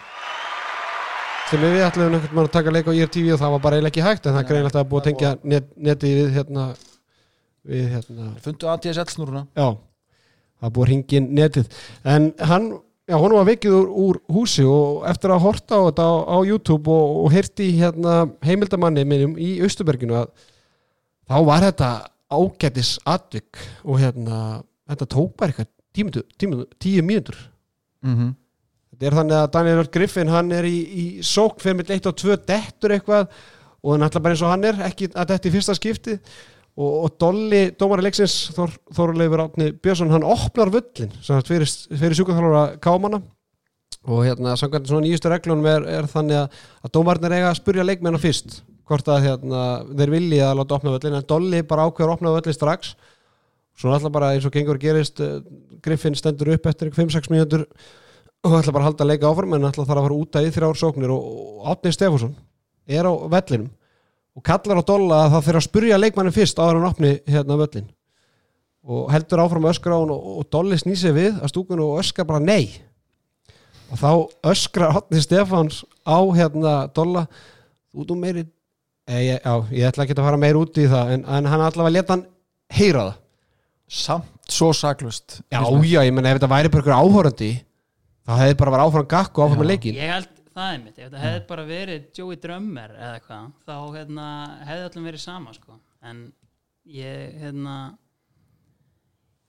Sem við ætlum einhvern veginn að taka leik á IR TV og það var bara eiginlega ekki hægt en það greinilegt að búið að tengja net, neti við hérna við hérna. Fundu ATSL snúruna. Já, það búið að ringin netið. En hann, já, hún var vikið úr, úr húsi og eftir að horta á þetta á, á YouTube og, og heyrti hérna, heimildamanni minnum í Austuberginu að þá var þetta ágætis atvik og hérna, þetta tók bara eitthvað tíu, mínútur mm -hmm. Þetta er þannig að Daniel Griffin hann er í, í sók fyrir mitt 1 og 2 dettur eitthvað og hann ætla bara eins og hann er ekki að þetta í fyrsta skipti. Og, og Dolly, dómari leiksins Þor, Þorleifur Átni Björnsson hann opnar völlin fyrir, fyrir sjúkvæðarþálara kámana og hérna samkvæmt svona nýjustu reglunum er, er þannig að, að dómarnir eiga að spurja leikmennu fyrst hvort að hérna, þeir vilji að láta opna völlin en Dolly bara ákveður opna völlin strax. Svo alltaf bara eins og gengur gerist eh, Griffin stendur upp eftir 5-6 mínútur og ætla bara að halda að leika áfram en ætla þarf að fara út að í þrjár sóknir og, Átni Stefánsson er á vellinum og kallar á Dolla að það fyrir að spurja leikmannin fyrst áður hann opni hérna völlin og heldur áfram öskra á hann og, Dolli snýsi við að stúkun og öskra bara nei. Og þá öskra Átni Stefáns á hérna Dolla út um meiri ég, já, ég ætla ekki að fara meir út í það en, en hann allavega leta hann heyra það samt svo saklust Já, já, ég menna ef þetta væri bara ykkur áhórandi þá hefði bara verið áfram gakk og áfram með leikin Ég held það er mitt, ef þetta hefði bara verið Joey Drömmer eða eitthvað þá hérna, hefði allum verið sama sko. en ég hérna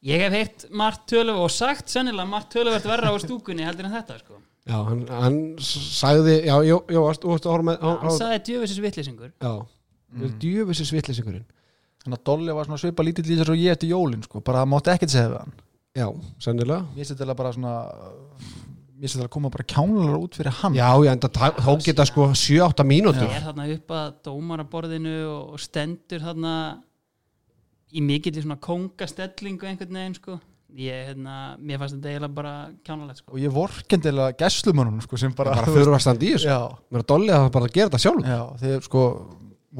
ég hef heyrt margt töluvert og sagt sennilega margt töluvert verra á stúkunni heldur en þetta sko. Já, hann, hann sagði Já, já, já, varst- þú varst að horfa með á, á, hann sagði djöfisins vittlisingur Já, mm. djöfisins vitleysingurinn þannig að Dolly var svona svipa lítill í þessu og ég eftir jólin sko, bara það mátti ekkert segja við hann. Já, sennilega. Mér sé þetta bara svona mér sé þetta að koma bara kjánulega út fyrir hann. Já, já, en það þá geta sko 7-8 mínútur. Ég er þarna upp að dómaraborðinu og stendur þarna í mikill í svona kongastellingu einhvern veginn sko ég, hérna, mér fannst þetta eiginlega bara kjánalegt sko. Og ég vorkendilega gæslumönunum sko, sem bara, bara fyrir að standa í þessu. Já, Mér er dolli að það bara gera þetta sjálf já, þeir sko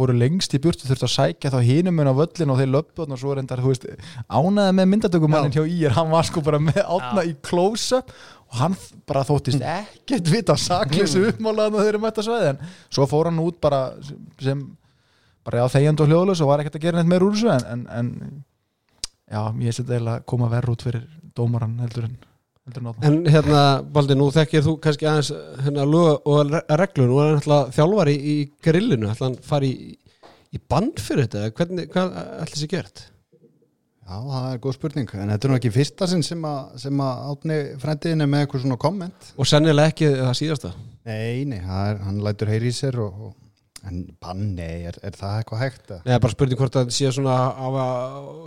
voru lengst í burtu þurftu að sækja þá hinum en á völlin og þeir löppu og svo reyndar, þú veist, ánaði með myndatökumannin hjá Ír, hann var sko bara með átna í close-up og hann bara þóttist ekkert vita sakleysu uppmálaðan og þeir eru mætt að sveiði en svo fór hann út bara sem, sem bara já þegjand og hljóðlös og var ekkert að gera neitt meir úr þessu en, en, en já, ég seti eiginlega að koma verð út fyrir dómaran heldur en heldur en En hérna, Baldi, nú þekkir þú kannski aðeins hérna lög og re- reglur. Nú er hann alltaf þjálfari í grillinu. Ætla hann fari í, í band fyrir þetta? Eða Hvernig, hvað ætla þessi gert? Já, það er góð spurning, en þetta er nú ekki fyrsta sinn sem að, sem að átni frændiðin er með eitthvað svona komment. Og sennilega ekki það síðasta? Nei, nei, er, hann lætur heyri í sér og, og en bann, nei, er, er það eitthvað hægt að? Nei, bara spurning hvort það sé svona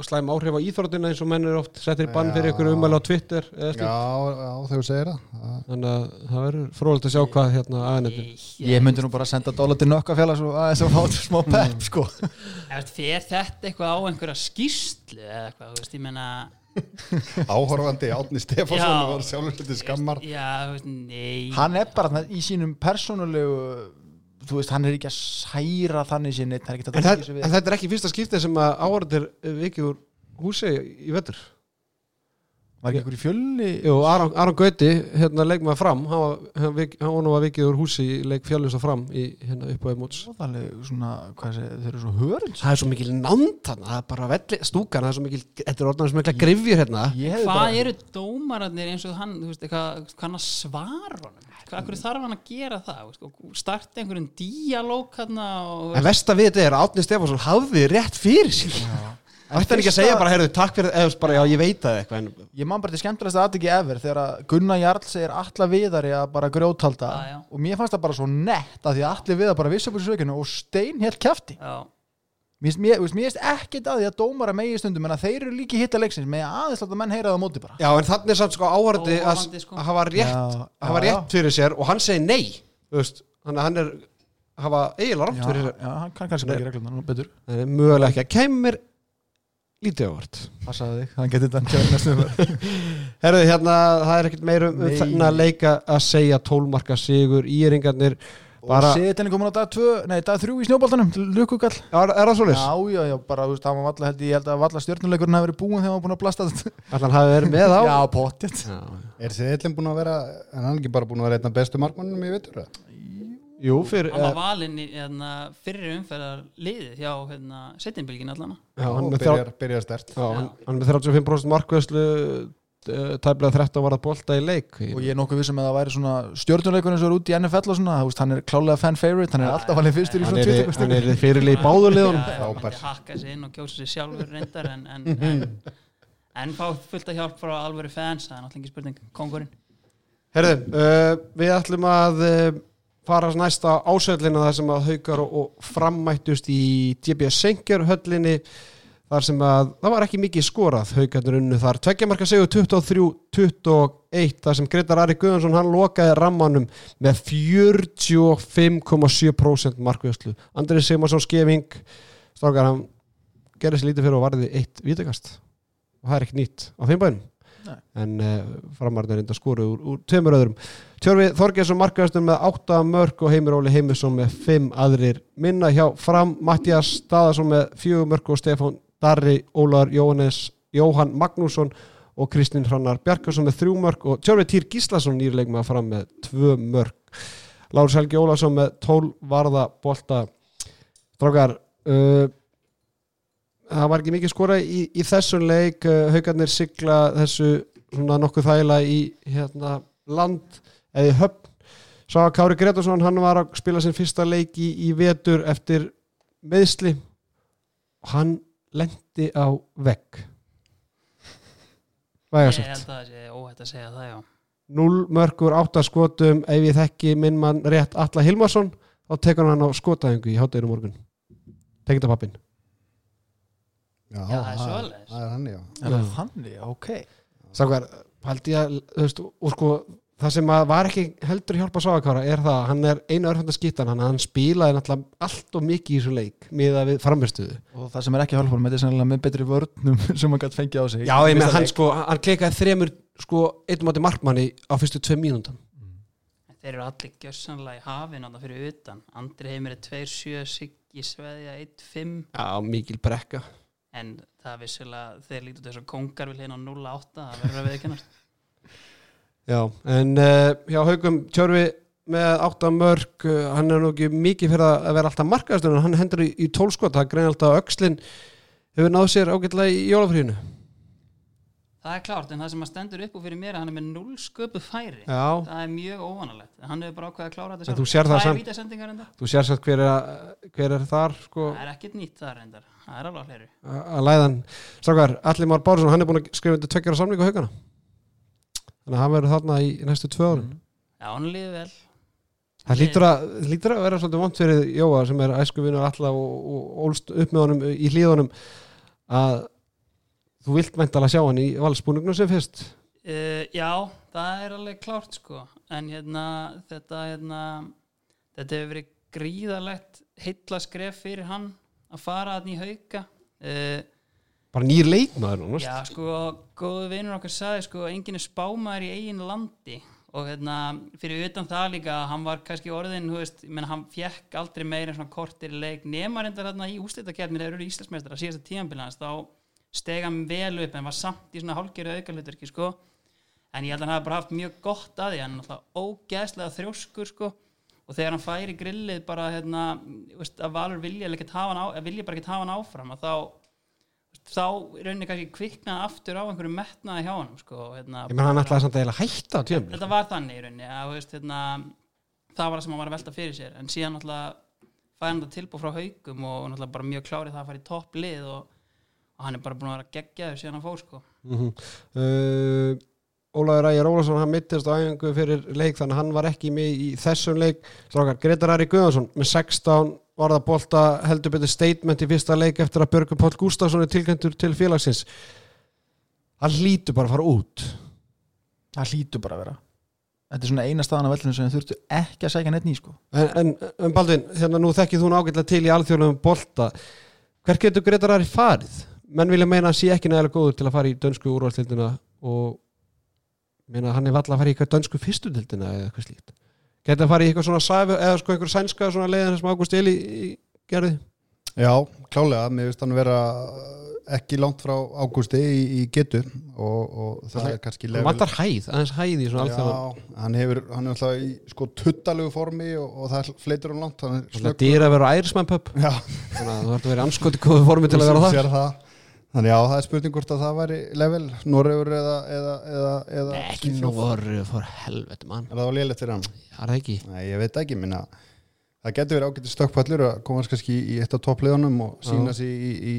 slæm áhrif á íþróttina eins og menn er oft settir í bann fyrir ykkur umæla á Twitter eða Já, slíkt. já, þegar þú segir það. Þannig að það verður frólægt að sjá hvað hérna aðeins ég myndi nú bara að senda dóla til nökkafélag svo aðeins að fá smá pepp sko Ef fer þetta eitthvað á einhverja skýrslu eða eitthvað, þú veist, ég meina áhorfandi Átni Stefánsson var sjálfur þetta skammar. Já, nei hann er bara í sínum persónulegu þú veist, hann er ekki að særa þannig sinni, það er ekki að en, það, en þetta er ekki fyrsta skiptið sem að áhverjandir vikið úr húsi í vetur. Var ekki einhver í fjölni? Jú, Aron, Aron Gauti, hérna leikmaður fram. Hann var, hann, hann nú að vikið úr húsi í leik fjallins og fram í hérna upp á emóts Óðaleg, svona, hvað sé, þeir eru svo hörund. Það er svo mikil nánd þarna, það er bara velli, stúkan, það er svo mikil þetta er orðan svo mikla grifjur hérna. Hvað bara, eru dómararnir eins og hann, þú veist, hvað hann að svara honum? Hverju þarf hann að gera það? og starta einhverjum og, en versta við þetta er að Átni Stefánsson hafði rétt fyrir sér. Ætti hann ekki að segja bara, heyrðu, takk fyrir, eða bara, já, ég veit það eitthvað en, Ég man bara til skemmtilegast að ekki ever þegar að Gunnar Jarl segir alla viðari að bara grjóthalda. Og mér fannst það bara svo nett að því að allir viðar bara vissi upp úr sökinu og stein helt kæfti Já, Mér finnst- ekkit að því að dómara megi stundum en að þeir eru líki hitta leiksins með aðeins láta menn heyra það á móti bara. Já, en þannig er samt sko áhörði að, sko. að hafa rétt, Já, að hafa já, rétt fyrir sér og hann segir nei, þú veist, þannig að hann er að hafa eiginlega rátt Já, fyrir sér. já, hann kann kannski ekki reglum hann betur. Það er mögulega ekki að kemur lítið ávart Passaði þig, hann getið þetta kemur næstum Herðu, hérna, það er ekkert meira um, þennan leika að segja tólmarka sigur íringarnir Og Bara- setin er komin á dag 2, nei dag 3 í snjóboltanum Lukukall Er, er það svoleiðis? Já, já, já, bara, þú veist, það var valla held ég, held að valla stjórnuleikurinn hafi verið búin þegar hann var búin að blasta þetta hann hafi verið með á? Já, pottet Já. Er Seðlinn búin að vera, en hann ekki bara búin að vera einn af bestu markmannum í vittur? Jú, fyrir hann var eh, valinn í hérna, fyrir umferðar liðið hjá hérna, setjumbilgin allan já, hann, byrjar, byrjar stert. já, hann, hann með 35% markvæslu tæplega 13 var að bolta í leik. Og ég er nokkuð vissum að það væri svona stjórnuleikurinn sem er út í NFL og svona, veist, hann er klálega fan favorite, hann er alltaf valið fyrstur í hann svona er, 20 hann er fyrirlið í báðuliðun Já, já, Frábær. mætti hakka sig inn og kjósa sig sjálfur reyndar en, en, en, en fá fullt að hjálp frá alvöru fans það er náttúrulega ekki spurning, kongurinn Herðu, uh, við ætlum að uh, fara næsta ásöllina þar sem að haukar og, og frammættust í DBS Sengjör höllinni þar sem að það var ekki mikið skorað. Haukarnir unnu þar, tveggjamarka segur 23-21 þar sem Gretar Ari Guðansson hann lokaði rammanum með 45,7% markvöðslu Andrið Sigmarsson skefing strákar hann gerði sér lítið fyrir og varði eitt vítakast. Og það er ekki nýtt á þeim bænum. Nei. en uh, framarnir reynda skoru úr, úr tveimur öðrum. Tjörfi Þorgjesson markaðastur með 8 mörg og Heimir Óli Heimisson með 5 aðrir minna hjá fram Mattias Staðarsson með 4 mörg og Stefán Darri Ólar Jóhannes Jóhann Magnússon og Kristinn Hrannar Bjarkarsson með 3 mörg og Tjörfi Týr Gíslason nýrleik með fram með 2 mörg Lárus Helgi Ólason með 12 varða bolta. Strákar uh, það var ekki mikið skora í, í þessum leik. Uh, haugarnir sigla þessu svona nokkuð þægila í hérna, land eða höfn. Sá að Kári Gretarsson, hann var að spila sinn fyrsta leik í, í vetur eftir meðsli og hann lendi á vegg. Ég vægasagt held að það sé óhætt að segja það já. 0 mörgur 8 skotum ef ég þekki minn mann rétt Alla Hilmarsson þá tekur hann á skotæðingu í hátæðinu morgun. Tengdapappin Já, Já, það er svoleiðis. Það er hann, já. Er það þannig, ok. Sákvar, haldi ég að þú veist, og sko, það sem að var ekki heldur hjálpa Sákvara er það að hann er einu örfanda skittan, hann, hann spilaði náttúrulega allt og mikið í þessu leik miða við framistuðu. Og það sem er ekki hjálpar með þetta er sennilega með betri vörnum sem hann gætt fengið á sig Já, ég með hann leik. sko, hann klikaði þremur sko, eitt mátti markmanni á fyrstu tvei mínúndan. En þeir eru allir gjössanlega í hafin þarna fyrir utan Andri Heimir er 2-7 Siggi Sveðja 1-5 Já, mikil brekka. en það Já, en uh, hjá haugum Tjörfi með átta mörg uh, hann er nú ekki mikið fyrir að vera alltaf markaðastur en hann hendur í, í tólskot það greið alltaf að öxlin hefur náð sér ágætlega í jólafríðinu það er klárt en það sem að stendur upp úr fyrir mér er að hann er með 0 sköpu færi. Já, það er mjög óvanalegt. Hann hefur bara ákveðið að klára þetta þú sér það er vítasendingar endar þú sér satt hver er, hver er þar sko, það er ekkert nýtt það endar það er alveg hleru að læðan Strákar, Alli Már Bárusson, hann er búin að skrifa undir tveggjara samningu á haugana þannig að hann verður þarna í, næstu tvö árin. Já hann líður vel. Það lítur að, lítur að vera svolítið vont fyrir Jóa sem er æskuvinur alla og, og ólst upp með honum í hlíðunum að þú vilt mæntalega sjá hann í valsbúningnum sem fyrst. Uh, já, það er alveg klárt sko. En hérna þetta hérna þetta hefur verið gríðalegt heilla skref fyrir hann að fara að í hauka. Uh, bara nýr leikmaður já sko, góðu vinur okkar sagði sko enginn er spámaður í eigin landi. Og hérna fyrir utan það líka hann var kannski orðin, þú veist, menn hann fjekk aldrei meira en svona kortir leik nema reyndar hérna í úslitakefnir þegar eru íslensmestrar að síðasta tíðanbílans þá steg hann vel upp en var samt í svona hálfgerðu aukalutverki sko. En ég held að hann hafi bara haft mjög gott að því hann er náttúrulega ógeðslega þrjóskur sko. Og þegar hann færi grillið bara hérna, veist, að Valur vilja á, vilja bara ekki hafa hann áfram að þá þá rauninni kannski kviknaði aftur á einhverju metnaði hjá hann sko, hérna, ég menn hann ætlaði samt að hætta á tjöfum þetta var þannig í rauninni að, veist, hérna, það var það sem hann var að velta fyrir sér. En síðan náttúrulega fæði hann þetta tilbúð frá haugum og náttúrulega bara mjög klárið það að fara í topplið og, og hann er bara búin að vera geggjaður síðan hann fór sko. Mm -hmm. uh, Ólaður Ægir Ólason hann mittist á æfingu fyrir leik þannig að hann var ekki með í þessum leik. Gretar Ari Guðansson með 16 orða bolta heldur betur statement í fyrsta leik eftir að Björgur Páll Gustafsson er tilkæntur til félagsins. Hann hlýtur bara að fara út. Það hlýtur bara að vera. Þetta er svona eina staðan af vellinu sem þurftu ekki að sækja neitt ný sko. En, en, en Baldvin, hérna nú þekkið þú ágætlega til í alþjóðlegum bolta. Hver getur Gretar Ari farið? menn vilja meina að hann sé ekki nægilega góður til að fara í dönsku úrvalstildina og meina hann er valla að fara í dönsku fyrstutildina eða eitthvað slíkt geta að fara í eitthvað svona sæfi, eða sko einhver sænska svona leiðin sem Ágúst Eli gerði? Já, klálega, mér finnst hann vera ekki langt frá ágústi í, í getu og, og það er kannski hann vantar hæð, aðeins hæð í svona alþjóðan Já, hann hefur, hann er alltaf í sko tuttalegu formi og, og það fleitur hann langt hann er að vera á ærismann pub. Já, þannig að þú ert að vera anskoti góðu formi til að vera það það. Þannig já, það er spurning hvort að það væri level, Noregur eða, eða, eða, eða ekki nóru for helveti mann. Er það var lélegt fyrir hann? það er það ekki? Nei, ég veit ekki, minna. Það getur verið ágætið stökkpallur að komast kannski í eitt af toppleðunum og sína sig í, í,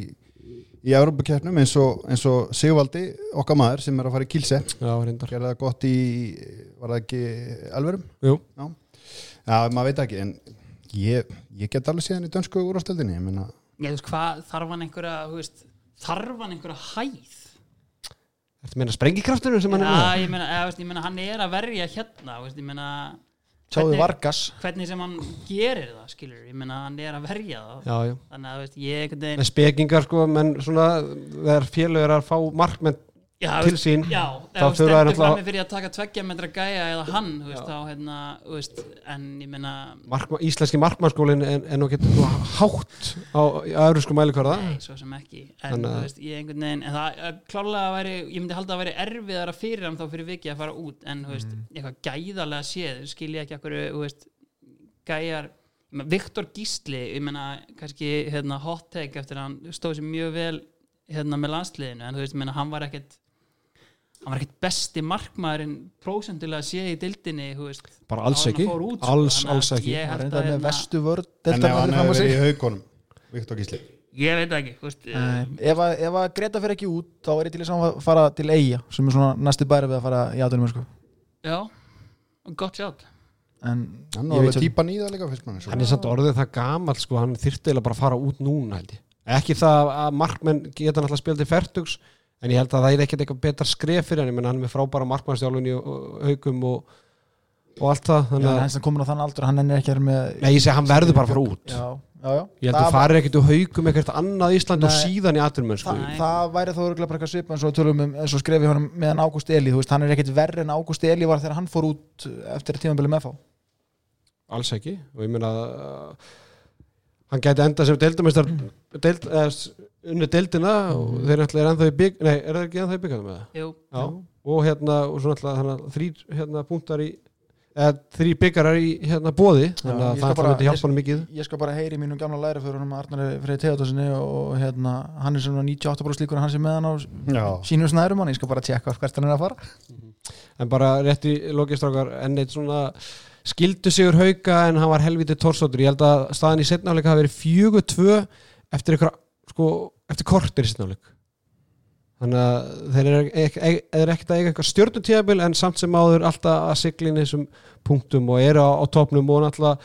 í Európa-keppnum eins og, eins og Sigvaldi, okkar maður sem er að fara í Kílse já, reyndar. Gerði það gott í, var það ekki Elverum? Jú. Já, já maður veit ekki en ég, ég get alveg síðan í dönsku úrástöldinni, ég minna ég veist hvað, þarf hann einhverja þú veist, þarf hann einhverja hæð? Að meina sprengikraftur sem hann er Já, með? ég meina, eða, veist, ég meina hann er að verja hérna veist, ég meina sjáðu Vargas. hvernig sem hann gerir það skilur, ég meina hann er að verja það. Já, já. Þannig að veist, ég einhvern veginn spekingar sko, menn svona þegar félög er að fá markmenn já, til sín, já, þá þurfa stendur náttúrulega- frammi fyrir að taka tveggja metra gæja eða hann þú veist, þá hérna, þú veist, en ég meina Markma, íslenski markmannskólin er, er nú getur hátt á, öðrusku mælikvarða. Nei, svo sem ekki en að- veist, veginn en það klárlega að veri, ég myndi halda að veri erfiðara fyrir hann þá fyrir viki að fara út en þú veist, Mm. eitthvað gæðarlega séð skil ég ekki veist gæjar, Viktor Gísli ég meina, kannski hérna, hot take eftir að hann stóð sér mjög vel hérna með landsliðinu, en þú veist, ég meina, hann var ekkert hann var ekkert besti markmaðurinn prósentulega séð í dildinni þú veist, bara alls ekki, út, sko. alls, að alls ekki. ég hann held að með hérna- vestu vörd En ef hann hefur verið í haugunum Viktor Gísli? Ég veit ekki, þú veist ef, að, ef að Greta fer ekki út þá er ég til að fara til Eyja sem er svona næstu bæri við að fara í átunum sko. já, gott sjátt en Hann típan í það líka mann hann er samt orðið það gamall sko, hann þyrfti eiginlega bara að fara út núna held ég. Ekki það að markmenn geta náttúrulega spilað til fertugs en ég held að það er ekkert eitthvað betra skref fyrir hann, ég hann er með frábæra markmannstjálfun í haugum og, og allt það þannig að, hann sem komin á þann aldur hann er ekki með nei ég segi hann verður bara að fara út já, já, já. ég held að farir ekkert úr haugum ekkert annað Ísland og síðan í aturmenn sko. það, Nei. það væri þó örgulega bara eitthvað og við tölum um eins og skrefi honum meðan Ágúst Eli þú veist, hann er ekkit verri en Ágúst Eli var þegar hann fór út eftir tímabili með fá alls ekki og ég meina uh, unni deildina og þeir ætla er ennþá í bygg nei, er það ekki ennþá í byggjanum með það? Jú, Já. og hérna, og svona alltaf þannig að þrýr hérna punktar í eða þrý byggarar í hérna bóði þannig að það myndi hjálpa hann mikið. ég skal bara heyri mínum gamla læri fyrir honum Arnari Freyr Theodorsinni og hérna, hann er svona 98% líkur en hann sem með hann á Já, sínum snærum hann, ég skal bara tjekka hvert hann er að fara. En bara rétt í lokistrákar enn eitt svona skildu sigur hauka en hann var helviti torsóttur. Ég held að staðan í setnáleika hafi verið fjögur tvö eftir ykkur sko, eftir kortir í setnáleik þannig að þeir eru ek- ek- er ekkert að eiga eitthvað stjórnutíðabil en samt sem áður alltaf að sigla inn í þessum punktum og eru á, á topnum og náttúrulega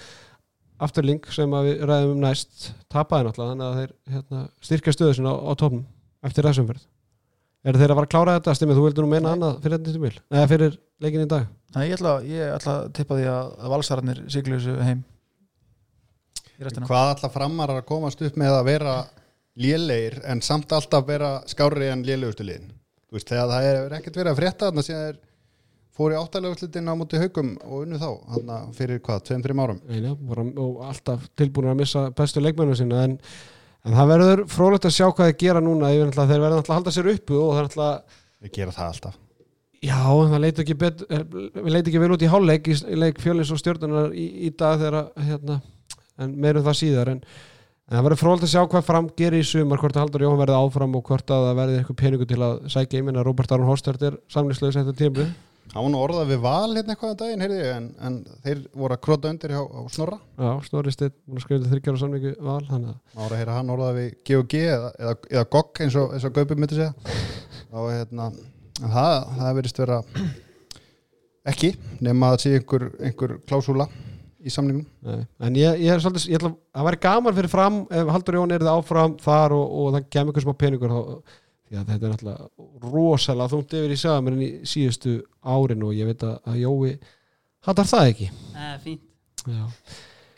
afturling sem að við ræðum um næst tapaði náttúrulega þannig að þeir hérna, styrka stöðu sinna á, á topnum eftir þessum fyrir eru þeir að fara að klára þetta stimmið, þú vildur nú meina annað fyrir þetta tímabil, eða fyrir leikin í dag? Nei, ég ætla, ég ætla að tippa því að, valsararnir siglu þessu heim. Hvað alltaf framar að komast upp með að vera lélegir en samt alltaf vera skári en lélegustu liðin. Veist, þegar það er ekkert verið að frétta þarna sem þeir fóru í áttaleguslitin á móti haugum og unnu þá, þarna fyrir hvað, tveim, þreim árum? Eina, og alltaf tilbúin að missa bestu leikmennu sinna en, en það verður frólægt að sjá hvað þeir gera núna náttúrulega- þeir verður náttúrulega að halda sér uppu og það er náttúrulega Þeir gera það alltaf. Já, en það leit ekki, bet, við leit ekki vel út í hálfleik í, leik fjölins og stjórnunar í, í dag þegar að, hérna, en meirum það síðar en, en það verður frólægt að sjá hvað fram gerir í sumar, hvort að Haldur Jóhann verði áfram og hvort að það verði eitthvað peningu til að sækja í minna Robert Aron Horstert er samlýslega eftir tímli Hann var nú orðað við val hérna eitthvað um daginn, heyrði en, en þeir voru að krota undir hjá á Snorra. Já, Snorri Steinn, búin að skrifa þryggjára samlingu val, að Ára að heyra hann orðað við G&G eða, eða, eða GOG eins og, og Gaupi myndi segja. Og hérna, það, það verðist vera ekki, nema að það sé einhver, einhver klásúla í samningum. Nei, en ég, ég er svolítið, ég ætla að væri gaman fyrir fram ef Haldur Jón er það áfram þar og, og það kemur ykkur smá peningur þá, því að þetta er náttúrulega rosalega þungt yfir í sagaminn í síðustu árin og ég veit að, að Jói hattar það ekki. Eh, fínt. Já,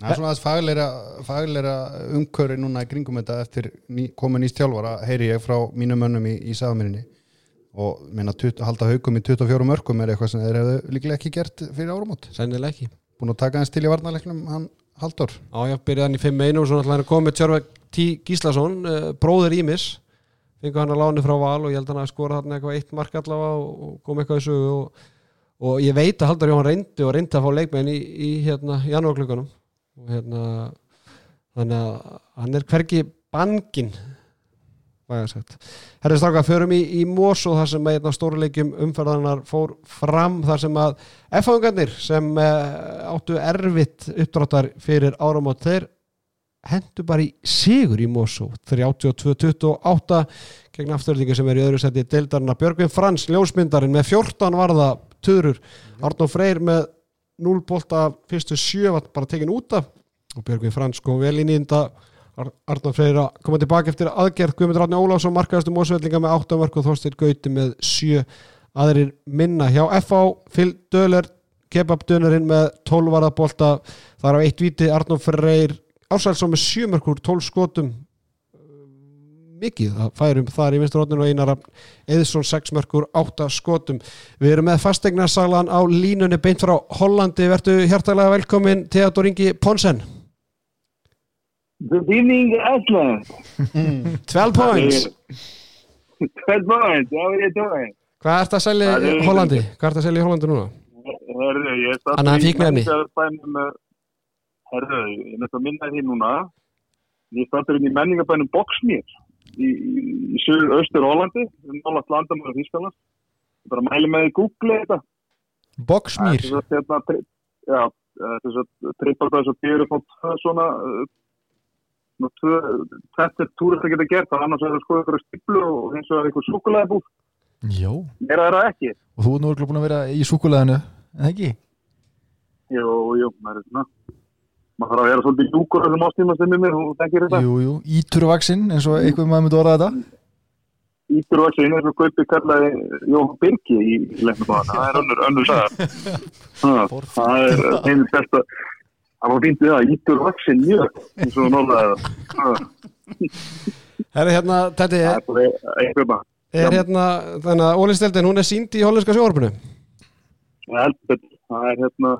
Það er svona aðeins fagleira, fagleira umköri núna í kringum þetta eftir ný, komin í stjálfara, heyri ég frá mínum mönnum í, í sagamirinni og minna halda haugum í 24 mörgum er eitthvað sem þeir hefðu líklega ekki gert fyrir árumót. sennilega ekki Búin að taka hans til í varnarleiknum hann Halldór. Já, já, byrjaði hann í 5-1 og svo náttúrulega hann er komið Tjörvæk T. Gíslason, uh, bróður Ímis fengu hann að láni frá Val og ég held hann að skora hann eitthvað eitt mark allavega og, kom eitthvað í sögu og, og ég veit að Haldur Jóhann reyndi og reyndi að fá leikmenn í, í hérna janúarklökunum og hérna þannig að hann er hvergi bangin væga sagt. Herri stráka, förum í, í Mosó þar sem að hérna stóruleikjum umferðanar fór fram þar sem að F-fangarnir sem uh, áttu erfitt uppdráttar fyrir áramót þeir hendu bara í sigur í Mosó 32-28 gegn afturlíka sem er í öðru seti deildarna Björgvin Frans, ljósmyndarinn með 14 varða törur, Arnó Freyr með 0 bolta fyrstu sjö var bara tekin út af og Björgvin Frans kom vel í þetta Ar Arnó Freyr að koma tilbaka eftir aðgerð. Guðmundur Átni Ólafsson markaðastu Mosvellinga með 8 mörg og Þorstir Gauti með 7 aðrir minna hjá FH Phil Döler kebabdönarinn með 12 varða bolta þar á eitt viti Arnó Freyr Ársælsson með 7 mörg úr 12 skotum. Mikið að færum þar í vinsturotninu og einar Eðsson 6 mörgur 8 skotum. Við erum með fastegnarsaglan á línunni beint frá Hollandi, verðu hjartalega velkomin Theodor Ingi Ponsen Good evening, Iceland. 12 points, 12 points, how are you doing? hvað ert að selja í Hollandi? Hvað ert að selja í Hollandi núna? Herðu, ég er stattur í menningabænum Herðu, ég er næst að minna því núna. Ég er inn í menningabænum Boxmýr í, í, í söður austur Hollandi nálast landamæður Þýskaland Ég bara mæli með því Google þetta. Boxmýr Það er þess að hérna, Já, þess að trippar það svo byrju fótt tvö svona þetta er túrist að geta gert það annars er það sko ykkur stíplu og hins vegar ykkur Meira er það ekki. Og þú er nú búin að vera í súkulæðinu en ekki? Jú, jú, maður er svona maður þarf að vera svolítið ljúkur á þessum ástíma sem er mér, hún þekkir þetta. Jú, jú, íturvaksinn eins og eitthvað maður myndi orða þetta. Ítur og eins og Gaupi kallaði Jóhann Birki í leiknum á hana, það er önnur, önnur Ha, það er einu besta það var fínt við það, Ítur og Axin mjög eins og það Herri hérna, þetta það er, er bara eitthvað bara er hérna þannig að Ólisteldin, hún er sínd í hollenska sjóarbunu Það er heldur, það er hérna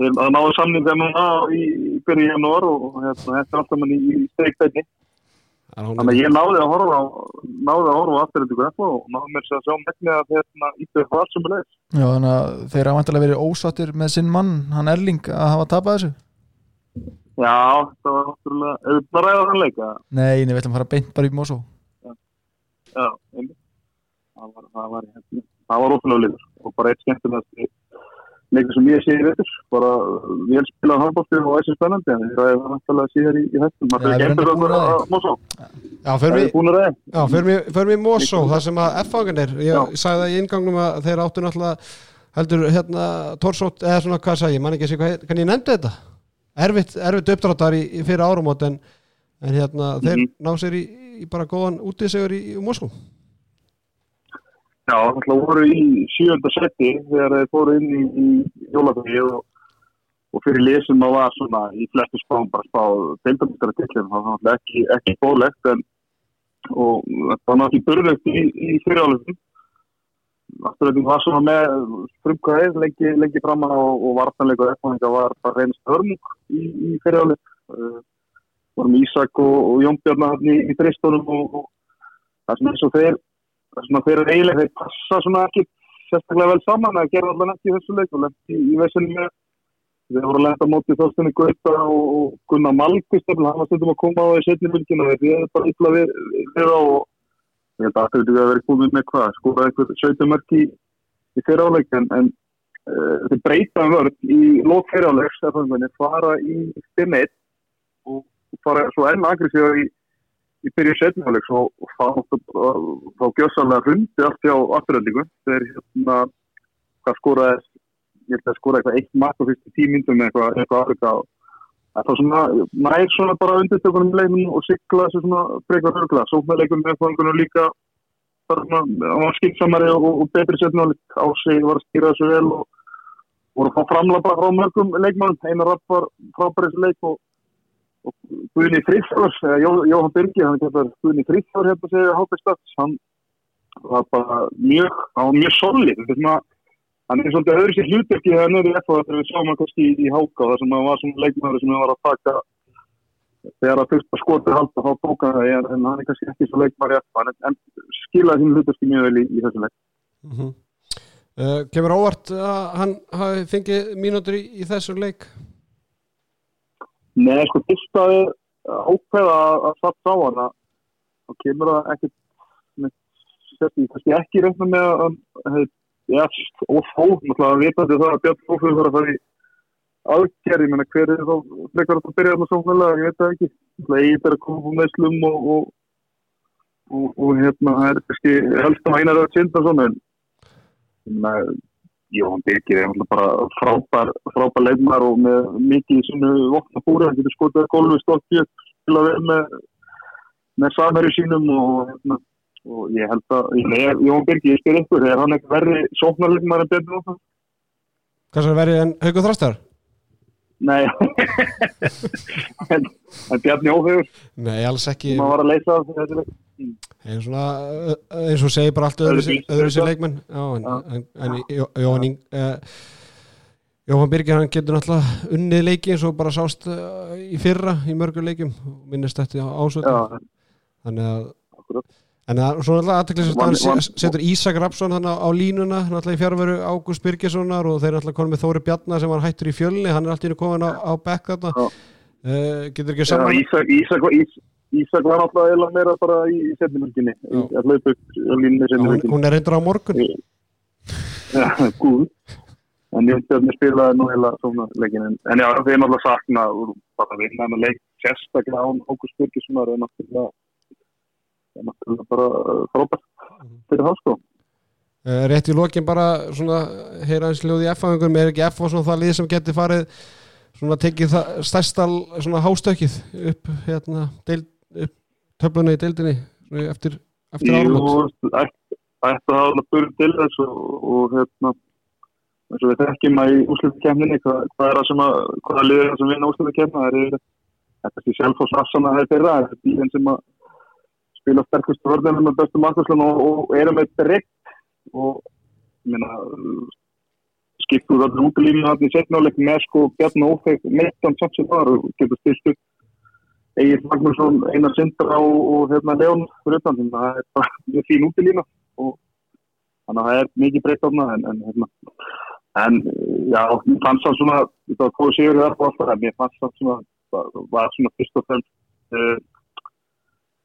þeir að náðu samninga núna í byrju janúar og hérna, þetta er alltaf mann í, steikstætti Þannig að ég náði að horfa á, náði að horfa á afturhendingu eftir og náði mér sér að sjá megnið að hérna íbjöð var sem er leið. Já, þannig að þeir hafa vantilega verið ósáttir með sinn mann, hann Erling, að hafa tapað þessu Já, það var náttúrulega, eða bara ræða þann leika. Nei, nei, við ætlum að fara beint bara í Mosó Já, einmitt. Það var, það var, hérna, það var ótrúlega leikur og bara eitt skemmtilegast leikur sem ég sé í veitur, bara vel spilað handbólti og þessi spennandi, en það er náttúrulega síðar í, hættum. Það er erum skemmtilega búin að- mósa. Já, Það er búin að ræða. Já, förum við Mosó, þar sem að F-fanganir, ég Já. sagði það í ingangnum að þeir áttu náttúrulega heldur hérna Torsótt, eða svona hvað sagði ég, man ekki sé hvað, hvernig ég nefndi þetta erfitt, erfitt uppdráttar í, í fyrir árumót en, en hérna þeir Mhm. ná sér í, í bara góðan útisegur í, í Mosó Já, það voru í sjönda seti þegar þeir fóru inn í, í jólafægi og, og fyrir lesum að var svona í flestu spáum bara spáð deildamistara tillin, það var náttúrulega ekki, ekki bólegt en og það var náttúrulega burðlegt í, í fyrirálefnum Afturrætting var svona með frumkvæðið lengi, lengi fram að og, og vartanleika eftir var bara reynist hörmung í, í fyrirálef uh, vorum Ísak og, og Jón Bjarnar í, í dristunum og, og það sem eins og þeir það svona þeir eiginlega þeir passa svona ekki sérstaklega vel saman að gera allan ekki í þessu leik og lendi í vesenni með þeir voru að lenda á móti þóstinni Gauta og, Gunnar Malkvist hann var stundum að koma á því setni fylginu og þeir er bara illa við, á og ég held að þetta hefur verið komið með hvað skóraði eitthvað 17 mörg í, í fyrir áleik en, en uh, þeir breyta um vörð í lók fyrir áleiks fara í 5-1 og fara svo enn aggressíða í, í byrju og þá, þá gjössalega hundi allt hjá afturöldingu þeir hérna hvað skoraði ég held að skora eitthvað eitt mark á fyrstu tímyndum eitthvað, afrika er svona, nær svona bara undirstökunum leiknum og sigla þessu svona frekar örgla, sóknarleikum með fólkunum líka hann var skipsamari og, og betri setniháleik á sig var að stýra þessu vel og voru að fá framlapa frá mörgum leikmannum, einar rapp var frábæris leik og Guðni Jó- Jóhann Birgi, hann getur Guðni Friðfjörður hérna að segja Hápestats, hann var bara mjög, hann var mjög solid, hann er svolítið öðru sér hlutverki þegar hann er FH þegar við sáum hann kannski í, Háka þar sem hann var svona leikmæður sem hann var að taka þegar að þurft að skota halda þá hann það, en, hann er kannski ekki svo leikmæður FH, en, skilaði sín hlutverki mjög vel í, í þessum leik. mm uh, Kemur óvart að hann hafi fengið mínútur í, í þessum leik Nei, sko, fyrst að ákveða að satsa á hana þá kemur það ekkert með setni, kannski ekki reikna með að já, og þó, náttúrulega vitandi það að Björn Fófur þarf að fara í aðgerð, ég menna hver er þá frekar að byrja þarna sóknarlega, ég veit það ekki. Náttúrulega eigið er að koma úr meðslum og, og, og, og hérna það er kannski helst að einar að synda svona en ég Jóhann Birgir er náttúrulega bara frábær, frábær leikmar og með mikið í sinu vopna búri, hann getur skotið að gólfi stolt spila vel með, með samherju sínum og, hérna, og ég held að, ég Jóhann Birgir, ég spyr ykkur, er hann eitthvað verri sóknarleikmar en Jóhann? Hvað sem verið en Haukur Þrastar? Nei, en, en Bjarni Ófegur, Nei, alls ekki hann var að leysa af þessi leik. Eins, svona, uh, eins og segir bara allt öðru sér leikmenn. Já, en, Jóhann uh, Jóhann Birgir hann getur náttúrulega unnið leiki eins og bara sást uh, í fyrra í mörgum leikum minnist þetta ásöld þannig að en að, svo náttúrulega aðteklis Van- að hann setur Ísak Rapsson hann á, línuna náttúrulega í fjárveru Ágúst Birgissonar og þeir náttúrulega konum með Þóri Bjarnar sem var hættur í fjölni hann er alltaf inn komin á, á bekk þarna. Uh, getur ekki saman Ísak, Ísak, var- Ís, Ísak var alltaf eða meira bara í, Já. að hlaupa upp á línni hún, setnumörkinni. hún er reyndur á morgun Já, gúð. En ég veit að mér spilaði nú heila svona leikin. En, en já, þeir náttúrulega sakna og bara vinna með leik sérstaklega án Ágúst Birgissonar er náttúrulega er náttúrulega bara uh, frábært fyrir það sko. Rétt í lokin bara svona heyra eins ljóð í F-fæðingum er ekki F og svona það lið sem geti farið svona tekið það stærsta svona hástökkið upp hérna deild, töfluna í deildinni eftir, eftir Jú, áramót? ætti að hafa búið til þess og, og hérna eins og við þekkjum að í úslutakefninni hvað, hvað er það sem að hvaða liður er það sem vinna úslutakefna það er þetta er sjálf og sassana það er þeirra þetta er bíðin sem að spila sterkustu vörðunum með bestu markværslan og, og eru með direkt og ég meina skiptu það útlýminu hann í setnáleik með sko Bjarni Ófeg meittan samt sem var og getur stilt upp Egil Magnússon, Einar Sindra og, og hérna Leon að það er bara mjög fín útilína og þannig að það er mikið breytt átna en, en hérna en já, mér fannst það svona þetta var hvað séur það og allt það mér fannst það svona var, var svona fyrst og fremst uh,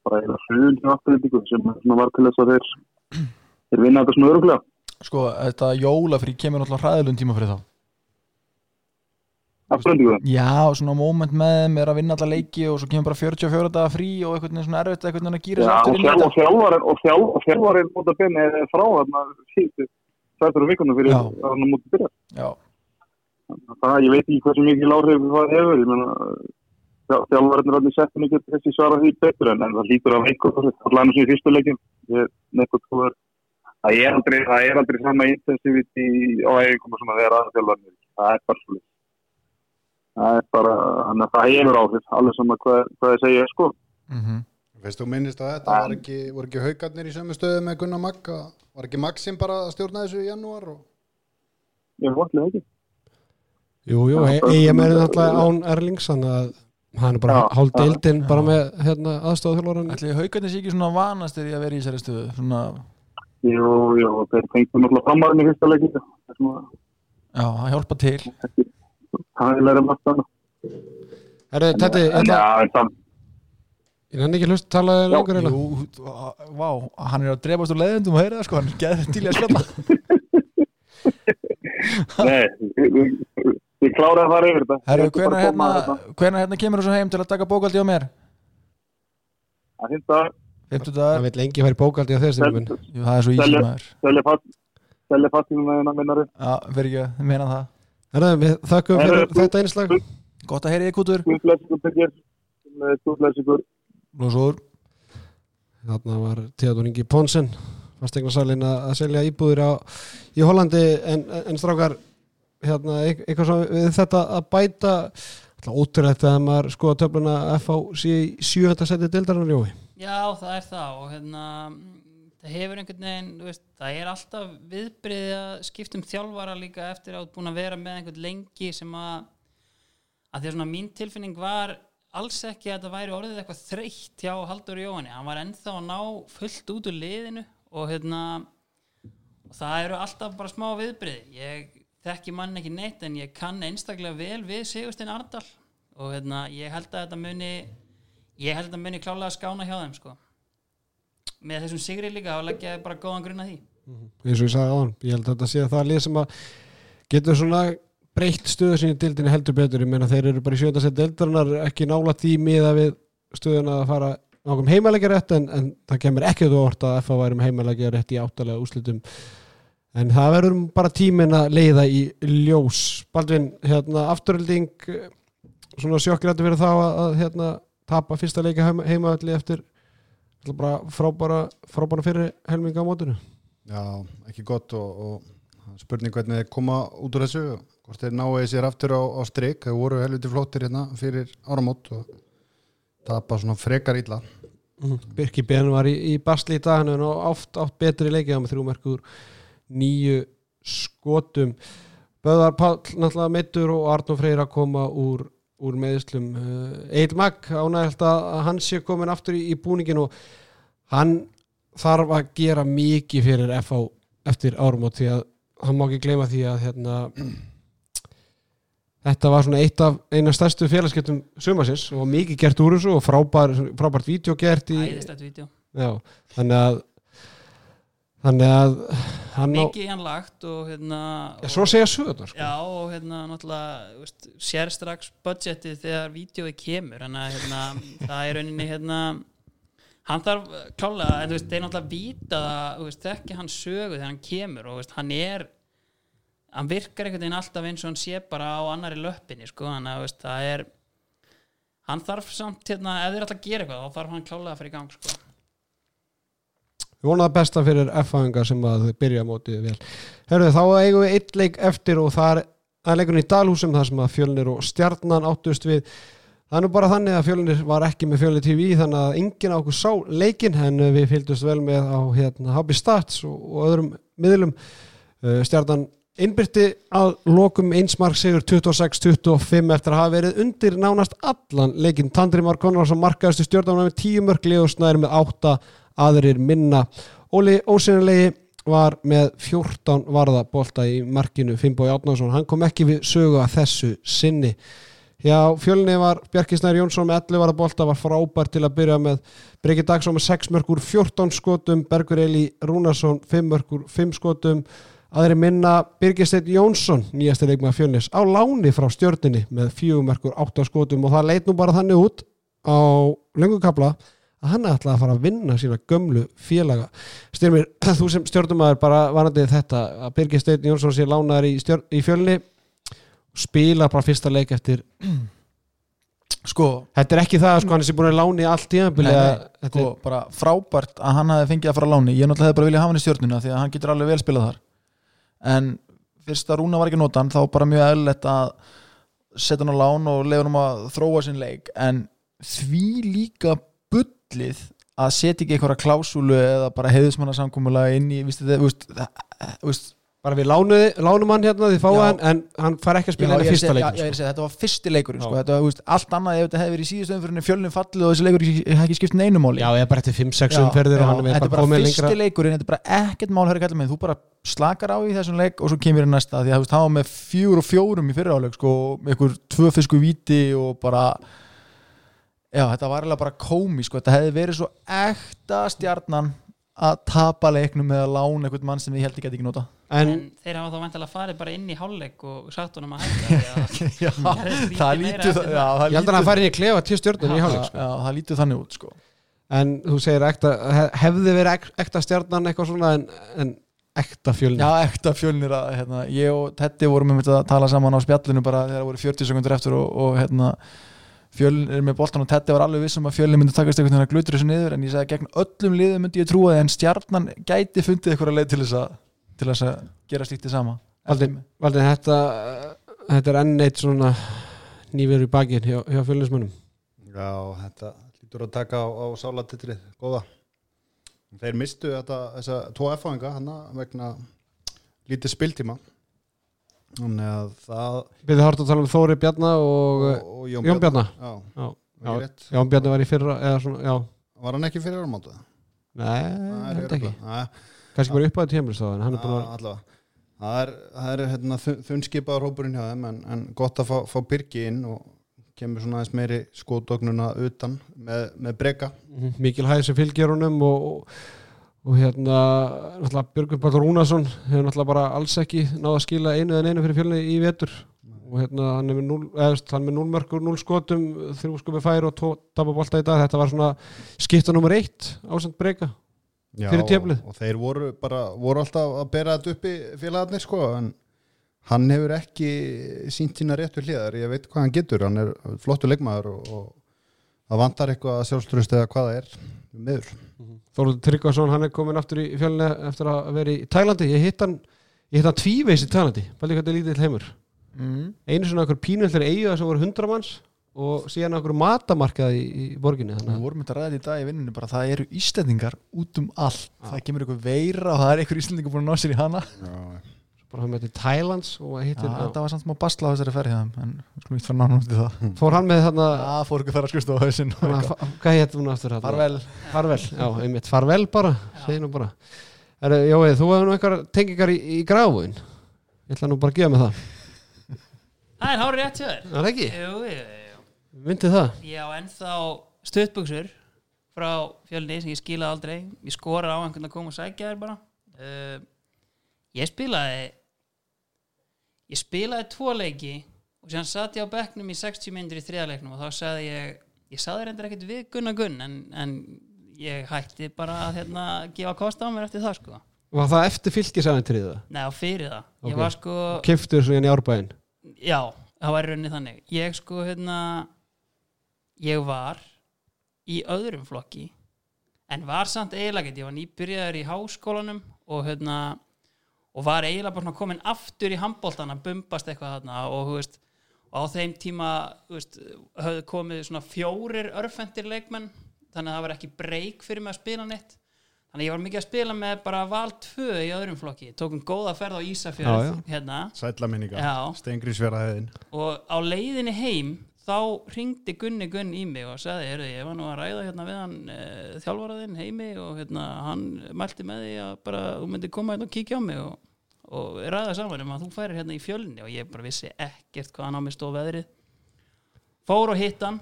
bara eða hrjúin hjá afturlendingu sem svona var til þess að þeir þeir vinna þetta svona öruglega Sko, þetta jólafrí kemur náttúrulega hræðilum tíma fyrir þá afturlendingu Já, svona moment með þeim er að vinna alla leiki og svo kemur bara 44 daga frí og einhvern veginn svona erfitt einhvern veginn að gýra og aftur og þjálfarinn út af benni er frá þarna síðustu tvættur og vikunum fyrir Já. að hann múti byrja Já, það, ég veit ekki sem mikið láhrif það hefur, ég menna þjálfarinn er allir sett mikið þessi svara því betur en, en það lítur af einhver allan sem í fyrstu leikin það er aldrei, það er aldrei sama intensiviti á eigum og svona þegar aðra þjálfarinn. Það er bara er þannig að það hefur áhrif allir sama hvað, hvað ég segja sko. Mm Veist þú minnist að þetta var ekki, voru ekki haugarnir í sömu stöðu með Gunnar Magga var ekki Maxim bara að stjórna þessu í janúar og... ég vantlega ekki. Jú, jú, Já, bara- eigin með náttúrulega án Erlings þannig að hann er bara hálf já. deildin bara með hérna, aðstofþjálfaran ætli haugarnir sé ekki svona vanastir í að vera í þessari stöðu svona, jú, jú, þeir fengið náttúrulega framarinn í fyrsta leikin það er svona, já, það hjálpa til það læra margt annað. Herri, Tetti, ég það ég nenni ekki hlust að tala lengur hérna? Jú, vá, hann er að drefast úr leiðendum og heyra það sko, hann er geður til að spjalla. Nei, við kláraði að fara yfir þetta. Ég hvenær að hérna, hvenær hérna kemur þú svo heim til að taka bókaldi á mér? að hinta 50 Það vil lengi í bókaldi á Jú, það er svo ísum maður. selja fastingum með hennar minnari Já, fyrir ekki, ég meina það Herðu, við þakkum fyrir þetta einslag. Gott að heyri þig kútur. Lósur Þarna var Theodor Ingi Ponsen fastegnasalinn að að selja íbúður á, í Hollandi. En, en strákar hérna, eit- eitthvað svo við þetta að bæta ótrúlegt að maður skoða töfluna FH sé í sjöönda seti dildarinnar jói. Já, það er það og hérna það hefur einhvern veginn, veist, það er alltaf viðbriði að skipta um þjálfara líka eftir að búin að vera með einhvern lengi sem að að því að svona mín tilfinning var alls ekki að þetta væri orðið eitthvað þreytt hjá Haldur Jóhanni, hann var ennþá að ná fullt út úr liðinu og hérna og það eru alltaf bara smá viðbriði ég þekki mann ekki neitt en ég kann einstaklega vel við Sigurstein Ardal og hérna, ég held að þetta muni ég held að muni klálega að skána hjá þeim sko. Með þessum sigri líka þá leggja bara góðan grunn að því. Eins og ég sagði áðan, ég held að þetta sé að það er lið sem að getur svona breytt stöðu sinni dildinni heldur betur, ég meina þeir eru bara í sjöönda seti dildarinnar ekki nála því miða við stöðuna að fara nákvæm heimalegja rétt en, en það kemur ekki þú orta að FH væri með heimalegja rétt í áttalega úslitum en það verður bara tímin að leiða í ljós. Baldvin, hérna, afturölding eh, svona sjokkrættu fyrir þá að, að hérna, tapa fyrsta leika heima, heimavalli eftir ætla bara frábara, frábara fyrir helminga á mótinu. Já, ekki gott og, og spurning hvernig þeir koma út úr þessu hvort þeir náu sér aftur á, á strik. Þeir voru helviti flottir hérna fyrir áramót og tapa svona frekar illa. Birki Ben var í, í basli í dag hann er oft átt betri leikið með þrjú merkur nýju skotum. Böðar Páll náttúrulega meittur og Arnó Freyr að koma úr, úr meðslum Eil Mag ánægilt að hann sé komin aftur í, í búningin og hann þarf að gera mikið fyrir FH eftir árum því að hann má ekki gleyma því að hérna Þetta var svona eitt af eina stærstu félagskeptum sumasins og mikið gert úr þessu og frábær, frábært vídeo gert í, æðislegt vídeo. Já, þannig að þannig að hann mikið í hann lagt og hérna já, svo segja sögurnar sko. Já og hérna náttúrulega veist, sér strax budgetið þegar vídeoið kemur en að hérna, það er rauninni hérna hann þarf klálega, en þú veist, þeir náttúrulega víta það, þekki hann sögu þegar hann kemur og veist, hann er hann virkar einhvern veginn alltaf eins og hann sé bara á annari löppinni, sko þannig að veist, það er hann þarf samt, hérna, ef þeir ætla að gera eitthvað þá þarf hann klálega að fara í gang, sko Við það besta fyrir F-fæðingar sem að byrja mótið vel. Herðu, þá eigum við eitt leik eftir og það er að leikurinn í Dalhúsum þar sem að fjölnir og stjarnan áttust við. Það er nú bara þannig að fjölnir var ekki með fjölnir TV þannig að enginn á okkur sá leikin en við fylgdust vel með á hérna, Hobby Stats og, og öðrum miðlum. Uh, Stjarnan innbyrti að lokum einsmark sigur 26-25 eftir að hafa verið undir nánast allan leikin. Tandri Már Konradsson markaðist í stjórnum með 10 mörg Leo Snæri með 8 aðrir minna. Óli Ósynulegi var með 14 varða bolta í markinu Finnbói Átnánsson, hann kom ekki við sögu að þessu sinni. Já, fjölni var Bjarki Snær Jónsson með 11 varða bolta, var frábær til að byrja með. Breki Dagsson með 6 mörgur 14 skotum, Bergur Eli Rúnarsson 5 mörgur 5 skotum. Aðri minna Birgisteinn Jónsson nýjasti leikmaður fjölnis á láni frá stjörninni með 4 mörgur 8 skotum. Og það leit nú bara þannig út á löngukabla að hann ætlaði að fara að vinna sína gömlu félaga. Styrmir, þú sem stjórnumæður bara vanandi þetta að Birgir Steinn Jónsson sé lánaður í, í fjölni spila bara fyrsta leik eftir Sko, þetta er ekki það sko hann er sér búin að láni allt í nei, sko bara frábært að hann hafi fengið að fara á láni Ég náttúrulega hefði bara viljað hafa hann í stjórnuna því að hann getur alveg vel spilað þar. En fyrst að Rúna var ekki notan þá bara mjög eðlilegt að setja hann á lán og leiða hann að þróa sinn leik. En því líka bullið að setja ekki einhverja klásúlu eða bara heiðismanna samkúmulega inn í viðst, það, viðst, það, viðst, bara við lánuði, lánum hann hérna því fáið hann en hann fær ekki að spila henni fyrsta segja- leik já, ég að segja, þetta var fyrsti leikurinn sko. Þetta, allt annað ef þetta hefði verið í síðustu umfyrinni fjölnum fallið og þessi leikur hefði ekki skipt neinu máli. Já, eða bara eftir 5-6 Já, umferðir já, og hann er þetta er bara fyrsti lengra. leikurinn þetta er bara ekkert mál herri kallið með þú bara slakar á í þessum leik og svo kemur í næsta því að hann var með fjúr og fjórum í fyrra áleik sko, með ykkur tvö fisku víti og bara já, þetta var eiginlega bara komi sko. þetta hefði verið svo ekta stjarnan að tapa leiknum með að lána einhvern mann sem ég held ég geti ekki nota en, en þeir hafa þá vantilega farið bara inn í hálfleik og sagt honum að hætta að já, lítið það það ég held að hann færi inn í klefa til stjórnum í hálfleik sko. já, það lítur þannig út sko. en þú segir ekta, he- hefði verið ek, ekta stjarnan eitthvað svona en, en ekta fjölni já, ekta fjölnir að hérna, ég og Teddy vorum með að tala saman á spjallinu bara þegar það voru 40 sekundur eftir og, og hérna fjölnir með boltan og Teddy var alveg vissum að fjölnir myndi takast einhvern veginn að glutur þessu niður en ég sagði gegn öllum liðum myndi ég trúa en stjarnan gæti fundið eitthvað leið til þess að til þess að gera slíkt í sama. Valdi, Valdi þetta, þetta er enn eitt svona nýfur í bakinn hjá, hjá fjölnismönnum. Já, þetta lítur að taka á, á sálartitrið, góða. Þeir mistu þetta, þessa tvo F-fáinga hann vegna lítið spiltíma Þannig að það Við þarfum að tala um Þóri Bjarna og, og, og Jón, Jón Bjarna. Já, Já, já. Jón Bjarni var í fyrra svona, Var hann ekki fyrir áramóta? nei, held ekki. Nei, kannski bara upp hann. Er búin að allavega. Það er, það er hérna, þunnskipaður hópurinn hjá þeim en, en gott að fá, fá Birgi inn og kemur svona aðeins meiri skótognuna utan með, með breka. Mhm, mikil hæð sem fylgir honum og, og, og hérna náttúrulega Björgur Páll Rúnarsson hefur náttúrulega bara alls ekki náða að skila einu en einu fyrir fjölni í vetur. Og hérna hann er með 0 eða, með 0 mörgur, 0 skotum þrjú skopi færi og tvo tapabolta í dag. Þetta var svona skipta nummer eitt ásand breyka Fyrir og, og þeir voru bara voru alltaf að bera þetta upp í félagarnir sko en hann hefur ekki sínt sína réttu hliðar. Ég veit hvað hann getur, hann er flottu leikmaður og, og það vantar eitthvað sjálfströst eða hvað það er meður Þorður Tryggvason hann er komin aftur í fjölni eftir að vera í Tælandi. Ég hitt hann, ég hitt hann tvíveis í Tælandi. Líka þetta lítill heimur? Mm. einu svona okkur pínullir eiga sem voru 100 manns og síðan okkur matamarkað í, í borginni Við vorum þetta að ræða í dag í vinnunni bara. Það eru Íslendingar út um allt. Það kemur einhver veira og það er einhver Íslendingar búin að ná sér í hana bara hann með til Thailands og Já, hittir þetta var samt smá basla á þessari ferð hjá þeim en við skulum ekki fara náttúrulega út í það. Fór hann með þarna Það fór ekki að fara að skrifst á fa- hvað hétt hún aftur þarna? Farvel. Farvel, já, einmitt, farvel bara segi nú bara. Er, Jói, þú hefur nú einhver tengingar í, í gráfun ég ætla nú bara að gefa mig það. Það er hárið rétt hjá þér. Er það ekki? Jú, jú, jú. myndi það? Ég á ennþá stuttbuxur frá fjölni sem ég skilaði aldrei. Ég skora á einhvern að koma og sækja þér bara. Uh, ég spilaði ég spilaði tvo leiki og sér satt ég á bekknum í 60 myndir í þriðaleiknum og þá sagði ég ég sagði reyndar ekkert við Gunnar Gunn en, en ég hætti bara að hérna, gefa kost á mér eftir það sko. Var það eftir fylgisæventrið það? Nei, á fyrir það. Ok. Ég var sko, kiftur svo í árbæðin já, það var rauninni þannig. Ég sko, hérna Ég var í öðrum flokki en var samt eiginlega ég var nýbyrjaður í háskólanum og hérna og var eiginlega bara komin aftur í handbóltan að bumbast eitthvað þarna og veist, og á þeim tíma veist, höfðu komið svona fjórir örfendir leikmenn þannig að það var ekki breyk fyrir mig að spila neitt. Þannig að ég var mikið að spila með bara val 2 í öðrum flokki, tókum góða ferð á Ísafjörð já. hérna. Sætla minninga, Já. Stengriðsfjara hefðin og á leiðinni heim þá ringdi Gunni Gunn í mig og sagði, heyrðu, ég var nú að ræða hérna við hann e, þjálfaraðinn heimi og hérna, hann mælti með því að bara, þú myndir koma hérna og kíkja á mig. Og, og ræða saman um að þú færir hérna í fjölni og ég bara vissi ekkert hvað hann á mig stóð veðrið. Fór og hitt hann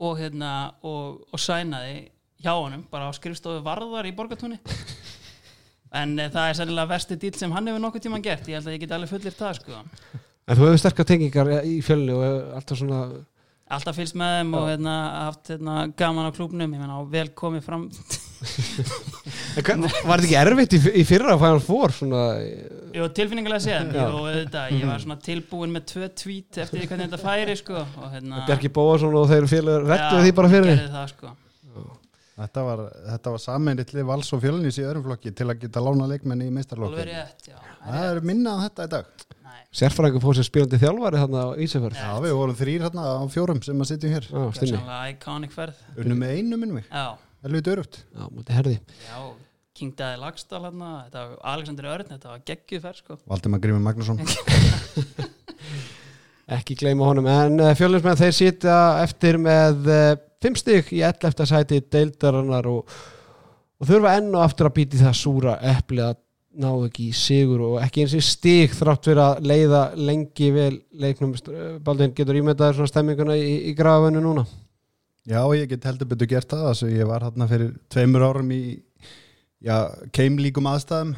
og hérna og, og sænaði hjá honum bara á skrifstofu varðar í borgatúni en e, það er sennilega versti dýl sem hann hefur nokkuð tíman gert. Ég held að ég get alveg fullir það sko. En þú hefur sterkar tengingar í fjölni og alltaf svona alltaf fylgst með þeim og hérna, haft hérna, gaman á menna og vel komið fram. Var þetta ekki erfitt í, í fyrra að fæða fór svona Jú, tilfinningulega séð Já. og auðvitað, ég var svona tilbúin með tvö tvít eftir hvernig þetta færi sko, og hérna Bjarki Bóasson og þeir félagur rettu Já, því bara fyrir það, sko. Þetta var, þetta var sameinitli vals og fjölnis í öðrum flokki til að geta lána leikmenni í meistarlokki rétt já. Það er minna en þetta í dag Nei, Sérfræðingur fór sér spilandi þjálfari þarna á Ísafjörð. Já, við vorum þrýr hérna á fjórum sem að sitjum hér. Já, stinni. Gjörsamlega iconic ferð. Unnum með einu minnum við, já, helvið dörugt Já, múti herði. Já, King Daddy Lagstall hérna, þetta var Alexander Örn þetta var geggjuð ferð sko. Valdimar Grímur Magnússon. Ekki gleyma honum En uh, fjölusmenn þeir sitja eftir með uh, fimm stygg í 11. sæti deildarinnar og, og þurfa enn og aftur að býti það súra epli að ná ekki í sigur og ekki eins og stig þrátt fyrir að leiða lengi vel leiknum. Baldin getur ímyndaður svona stemminguna í, í grafinu núna? Já, ég get heldur betur gert það. Þess að ég var hérna fyrir tveimur árum í, já, keim líkum aðstæðum.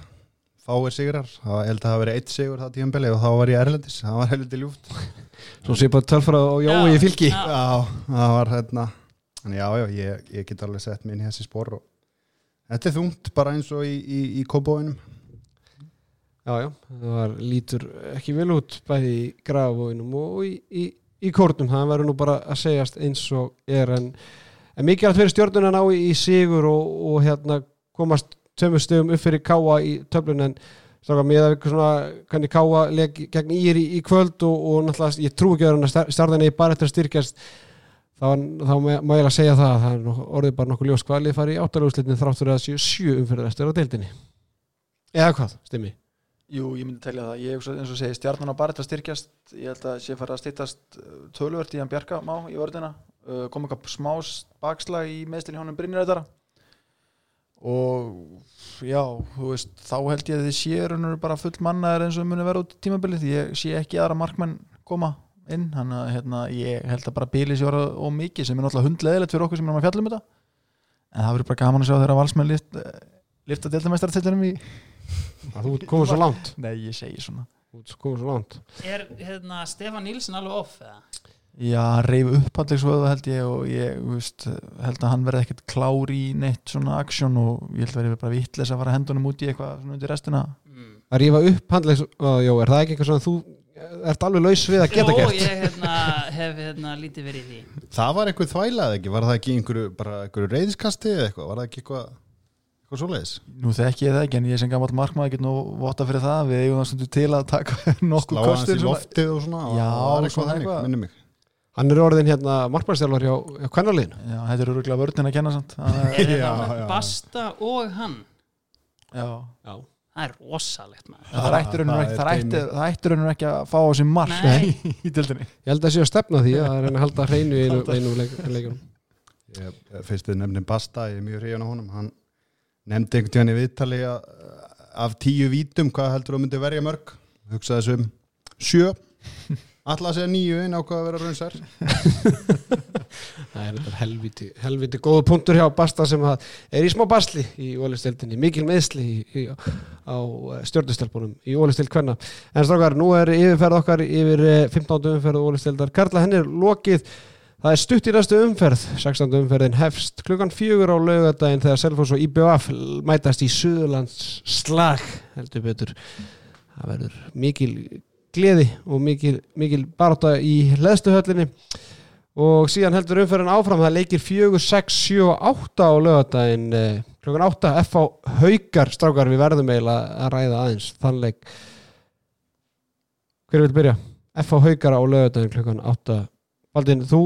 Fáir sigrar, það var- ég held að það verið eitt sigur það tíumbeli og þá var ég erlendis. Það var helviti ljúft. Svo sé bara tölfara og Jói í fylki. Já. já, það var hérna. En já, já, ég, ég get alveg sett minn í þessi spór og þetta er þungt bara eins og í, í, í kópóinum Já, já, það var lítur ekki vel út bæði í grafavóinum og í, í, í kórnum, það verður nú bara að segjast eins og er en, en að fyrir stjórnuna ná í, í sigur og, og hérna komast tveimur stöðum upp fyrir káa í töflun en stráka með að svona hvernig káa leg gegn ír í, í kvöld og, og náttúrulega ég trú ekki að hann að starðinni bara eftir að styrkjast þá, þá má ég að segja það að það er nokkuð- orðið bara nokkuð ljós hvað lið fari í áttalaguslitin þráttur að séu sjö umfyrir eftir á deildinni. Eða hvað, stimmi Jú, ég myndi telja það, ég eins og segi stjarnan á bara til að styrkjast, ég held að sé fara að stýttast tölvört í hann Bjarka má í vörðina, uh, kom eitthvað smá bakslag í meðstil í honum Brynjarættara og já, þú veist, þá held ég að þið sé raunur bara full mannaðar eins og muni vera út tímabilið, ég sé ekki aðra markmenn koma inn, hann að hérna, ég held að bara bíli sér og mikið sem er náttúrulega hundleðilegt fyrir okkur sem erum að fjalla um þetta. En það verður bara gaman að sjá þeirra valsmenn lift, í að þú komið svo langt. Nei, ég segi svona. Þú komið svo langt. Er hérna, Stefán Nílsson alveg off eða? Já, hann reyf upp handlegsvöðu held ég og ég veist, held að hann verði ekkert klár í neitt svona aksjón og ég held að verði bara vittles að fara hendunum út í eitthvað svona undir restina. Mm. að rífa upp handlegs uh, jó, er það ekki eitthvað svona þú ert alveg laus við að geta Jó, gert? ég hérna, hef hérna, lítið verið í því. Það var eitthvað þvælað ekki, var það ekki einhverju, bara einhverju reyðiskasti eða eitthvað, var það ekki eitthvað eitthvað svoleiðis, Nú þekki ég það ekki en ég sem gammal markmaður get nú votta fyrir það. Við eigum það stundu til að taka nokkuð slá hans kostir í svona- loftið og svona Já, og það svona eitthvað þannig, eitthvað. minni mig. Hann er orðin hérna markmannstjálfar hjá, hjá kvennarliðinu Já, þetta er öruglega vörðin að kenna samt. Það er- já. Basta og hann. Já, já. Það er rosalegt maður. Það ætti raunum það ekki, það það ekki að fá á sig mark Nei. í dildinni ég held að það sé að stefna því að reyna að halda hreinu í einu, einu leik, leikunum ég, fyrst þið nefnum Basta, ég er mjög hrifjan á honum. Hann nefndi einhvern tíðan í viðtali af tíu vítum, hvað heldur þú myndi verja mörg hugsaði þessum sjö Alla að segja nýju en ákvað að vera raunsar það er helviti, helviti góða punktur hjá Basta sem er í smá basli í ólistildinni, mikil meðsli í, í, á stjórnustelpunum í ólistild kvenna. En strákar, nú er yfirferð okkar yfir eh, 15. umferð ólistildar Karla, henni er lokið það er stutt í næstu umferð 16. umferðin hefst klukkan fjögur á laugadaginn þegar Selfoss og IBF mætast í Suðurlands slag heldur betur það verður mikil gleði og mikil, mikil barátta í leðstuhöllinni og síðan heldur umferðin áfram það leikir 4, 6, 7 og 8 á lögadaginn eh, klukkan 8 F á haukar strákar við verðum eiginlega að ræða aðeins þann leik hver vil byrja? F á haukar á lögadaginn klukkan 8 Baldin, þú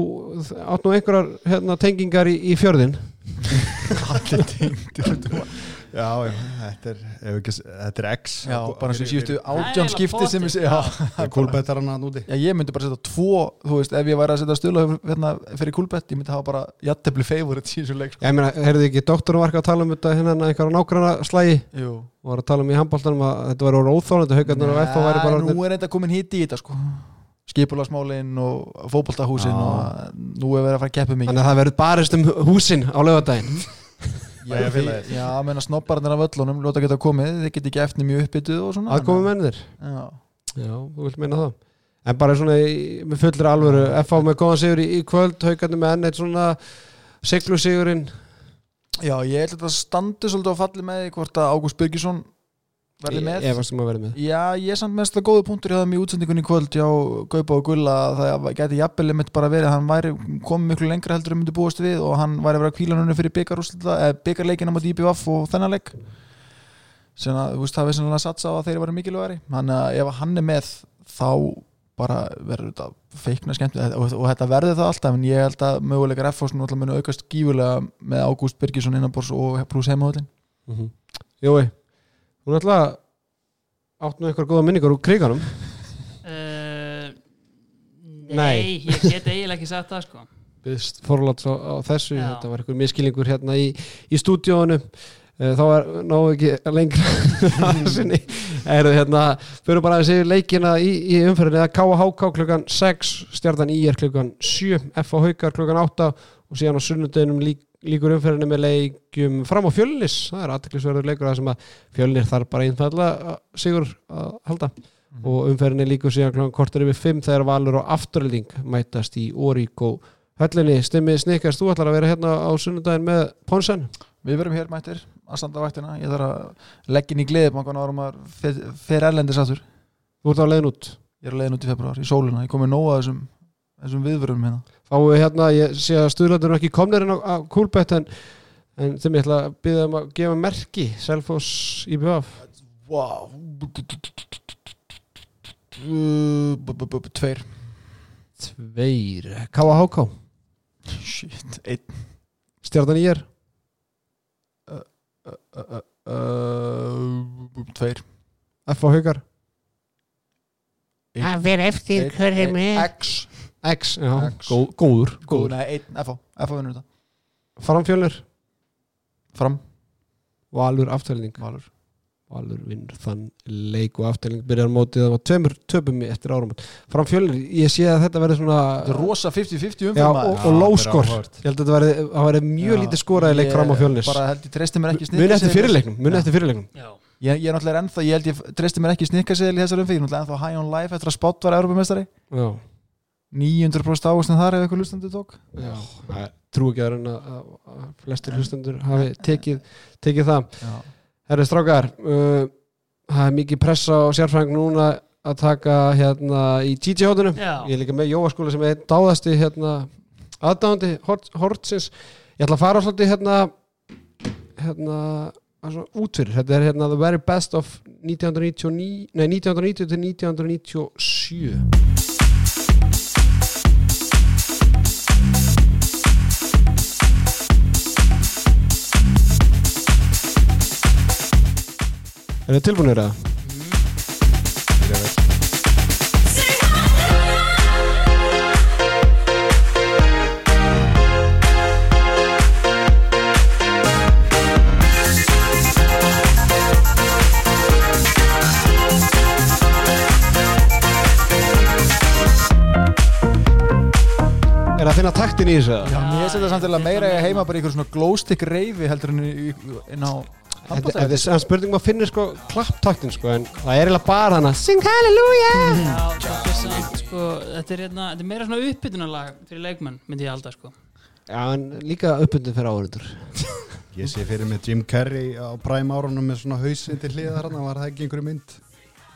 átt nú einhverjar hérna, tengingar í, í fjörðin allir tengdur Já, já, þetta er, ekki, þetta er X. Já, bara sem síðustu Nei, átján skipti sem ég sé já, Kúlbettar hann að núti já, ég myndi bara setja tvo þú veist, ef ég væri að setja stula hérna, fyrir kulbett, ég myndi hafa bara í þessu leik sko. Ég meina, heyrðu ekki doktorum var ekki að tala um þetta hérna einhverja nágranna slægi Jú. og var að tala um í handbóltanum að þetta væri orðið óþólandi haugarnar og F væri bara nú er þetta komin hitt í þetta sko skipulagsmálin og fótboltahúsin Já. og nú er verið að fara að keppa mikið. Þannig að það verður barist um húsin á lögadaginn Já, já, menna snobbarnir af öllunum lóta geta komið, þið geti ekki eftir mjög uppbyttuð og svona aðkomi mennir Já, Já, þú vilt meina það. En bara svona í, með fullri alvöru F.A. með góðan sigur í, í kvöld haugarnir með enn eitt svona siglu sigurinn já ég held að þetta standi svolítið á falli með því hvort að Ágúst Birgisson verði með. Efast um að verði með. Já, ég er samt mest að góða punktur hjá þeim í útsendingunni í kvöld hjá Gaupa og Gulla að það geti jafnvel mitt bara verið að hann væri komið miklu lengra heldur en myndi búast við og hann væri að vera kvílanunni fyrir byggarleikina mot IBVF og þennan leik. Sem að, þú veist, það er sennilega satsa á að þeir væri mikilvægari. Þannig að ef hann er með þá bara verður þetta feikna skemmt og, og þetta verður það alltaf en ég held að möguleikar F nú alltaf munu aukast gífulega með Ágúst Birgisson innanbors og pluss heimahöllin mm -hmm. Jói, hún ætla átt nú einhver góða minningar úr kriganum. Uh, Nei. Nei, ég get eiginlega ekki sagt það sko. Byggðist forláts á, á þessu. Já. þetta var einhver miskilningur hérna í, í stúdíónu þá er náðu ekki lengra að sinni. Erum hérna, fyrir bara að segja leikina í, í umferðinni. Að KHK klukkan 6 stjartan IR klukkan 7 F á Haukar klukkan 8 og síðan á sunnudeginum lík, líkur umferðinu með leikjum fram á fjölnis, það er aðteklisverður leikur það sem að fjölnir þarf bara einfallega sigur að halda. Og umferðinu líkur síðan klokkan kortur yfir 5 þegar Valur og Afturölding mætast í Órík og höllinni. Stimmið snikkast, þú ætlar að vera hérna á sunnudaginn með Ponsen. Við verum hér mættir að standa vaktina. Ég þarf að leggja inn í gleðibankan árum að fer, erlendis aftur. Þú ert á leiðin út. Ég er að leiðin út í februar, í sólina. Ég komið nóga þessum, þessum viðvörum hérna fáum við hérna, ég sé að stuðlandur er ekki komnir inn á, á Kúlbett en, en þeim ég ætla að byggja um að gefa merki Wow Uh, bu- bu- bu- Tveir. Tveir, KHK Shit, einn. Stjarnan í er. Tveir. F á Haukar. Það fyrir eftir hver er. Með X X, já, X. Góð, góður, Góð, góður. nei, einn, FH FH vinnur þetta. Framfjölnir, Fram, Valur afturlending Valur. Valur vinnur þann leik og afturlending byrjar mótið það var tveimur töpum í eftir árum Framfjölnir, ég sé að þetta verður svona Þetta er rosa 50-50 Já, umfram og, og lóskor Ég held að þetta verði, mjög lítið skoraði leik fram á fjölnis. Bara held ég treysti mér ekki Muni eftir fyrirleiknum, muni Já. eftir fyrirleiknum. Já, Ég, ég er náttúrulega ennþá, ég held ég treysti mér ekki snikkaseðil í þessar umfyrir, ég er náttúrulega ennþá high on life eftir að spott var Europamestari Já, 900% ávastin þar ef eitthvað lustandi tók? Já, það trú ekki að reyna að að flestir hlustendur hafi tekið, tekið það. Já, Herri strákar, uh, það er mikið pressa á sérfræðing núna að taka hérna í TJ-hóttunum ég er líka með Jóaskóla sem er dáðasti hérna, aðdáðandi Hortsins. Ég ætla að fara svolítið hérna hérna útfyrir, þetta er hérna the very best of 1999 nei 1990 til 1997 Er þið tilbúinir að? Er það að finna taktin í þessu? Já mér setja samt til að meira heima bara í ykkur svona glowstick reyfi heldur en á Þetta er svona spurning maður finnir sko klapptaktin sko en það er eiginlega bara hana Sing Hallelujah! Já þetta, er samt, sko, þetta, er, hérna, þetta er meira svona uppbytunarlag fyrir leikmenn, myndi ég halda sko. Já en líka uppundin fyrir áhörundur Ég sé fyrir mig Jim Carrey á præm árunum með svona hausin til hliðar hann, var það ekki einhverju mynd?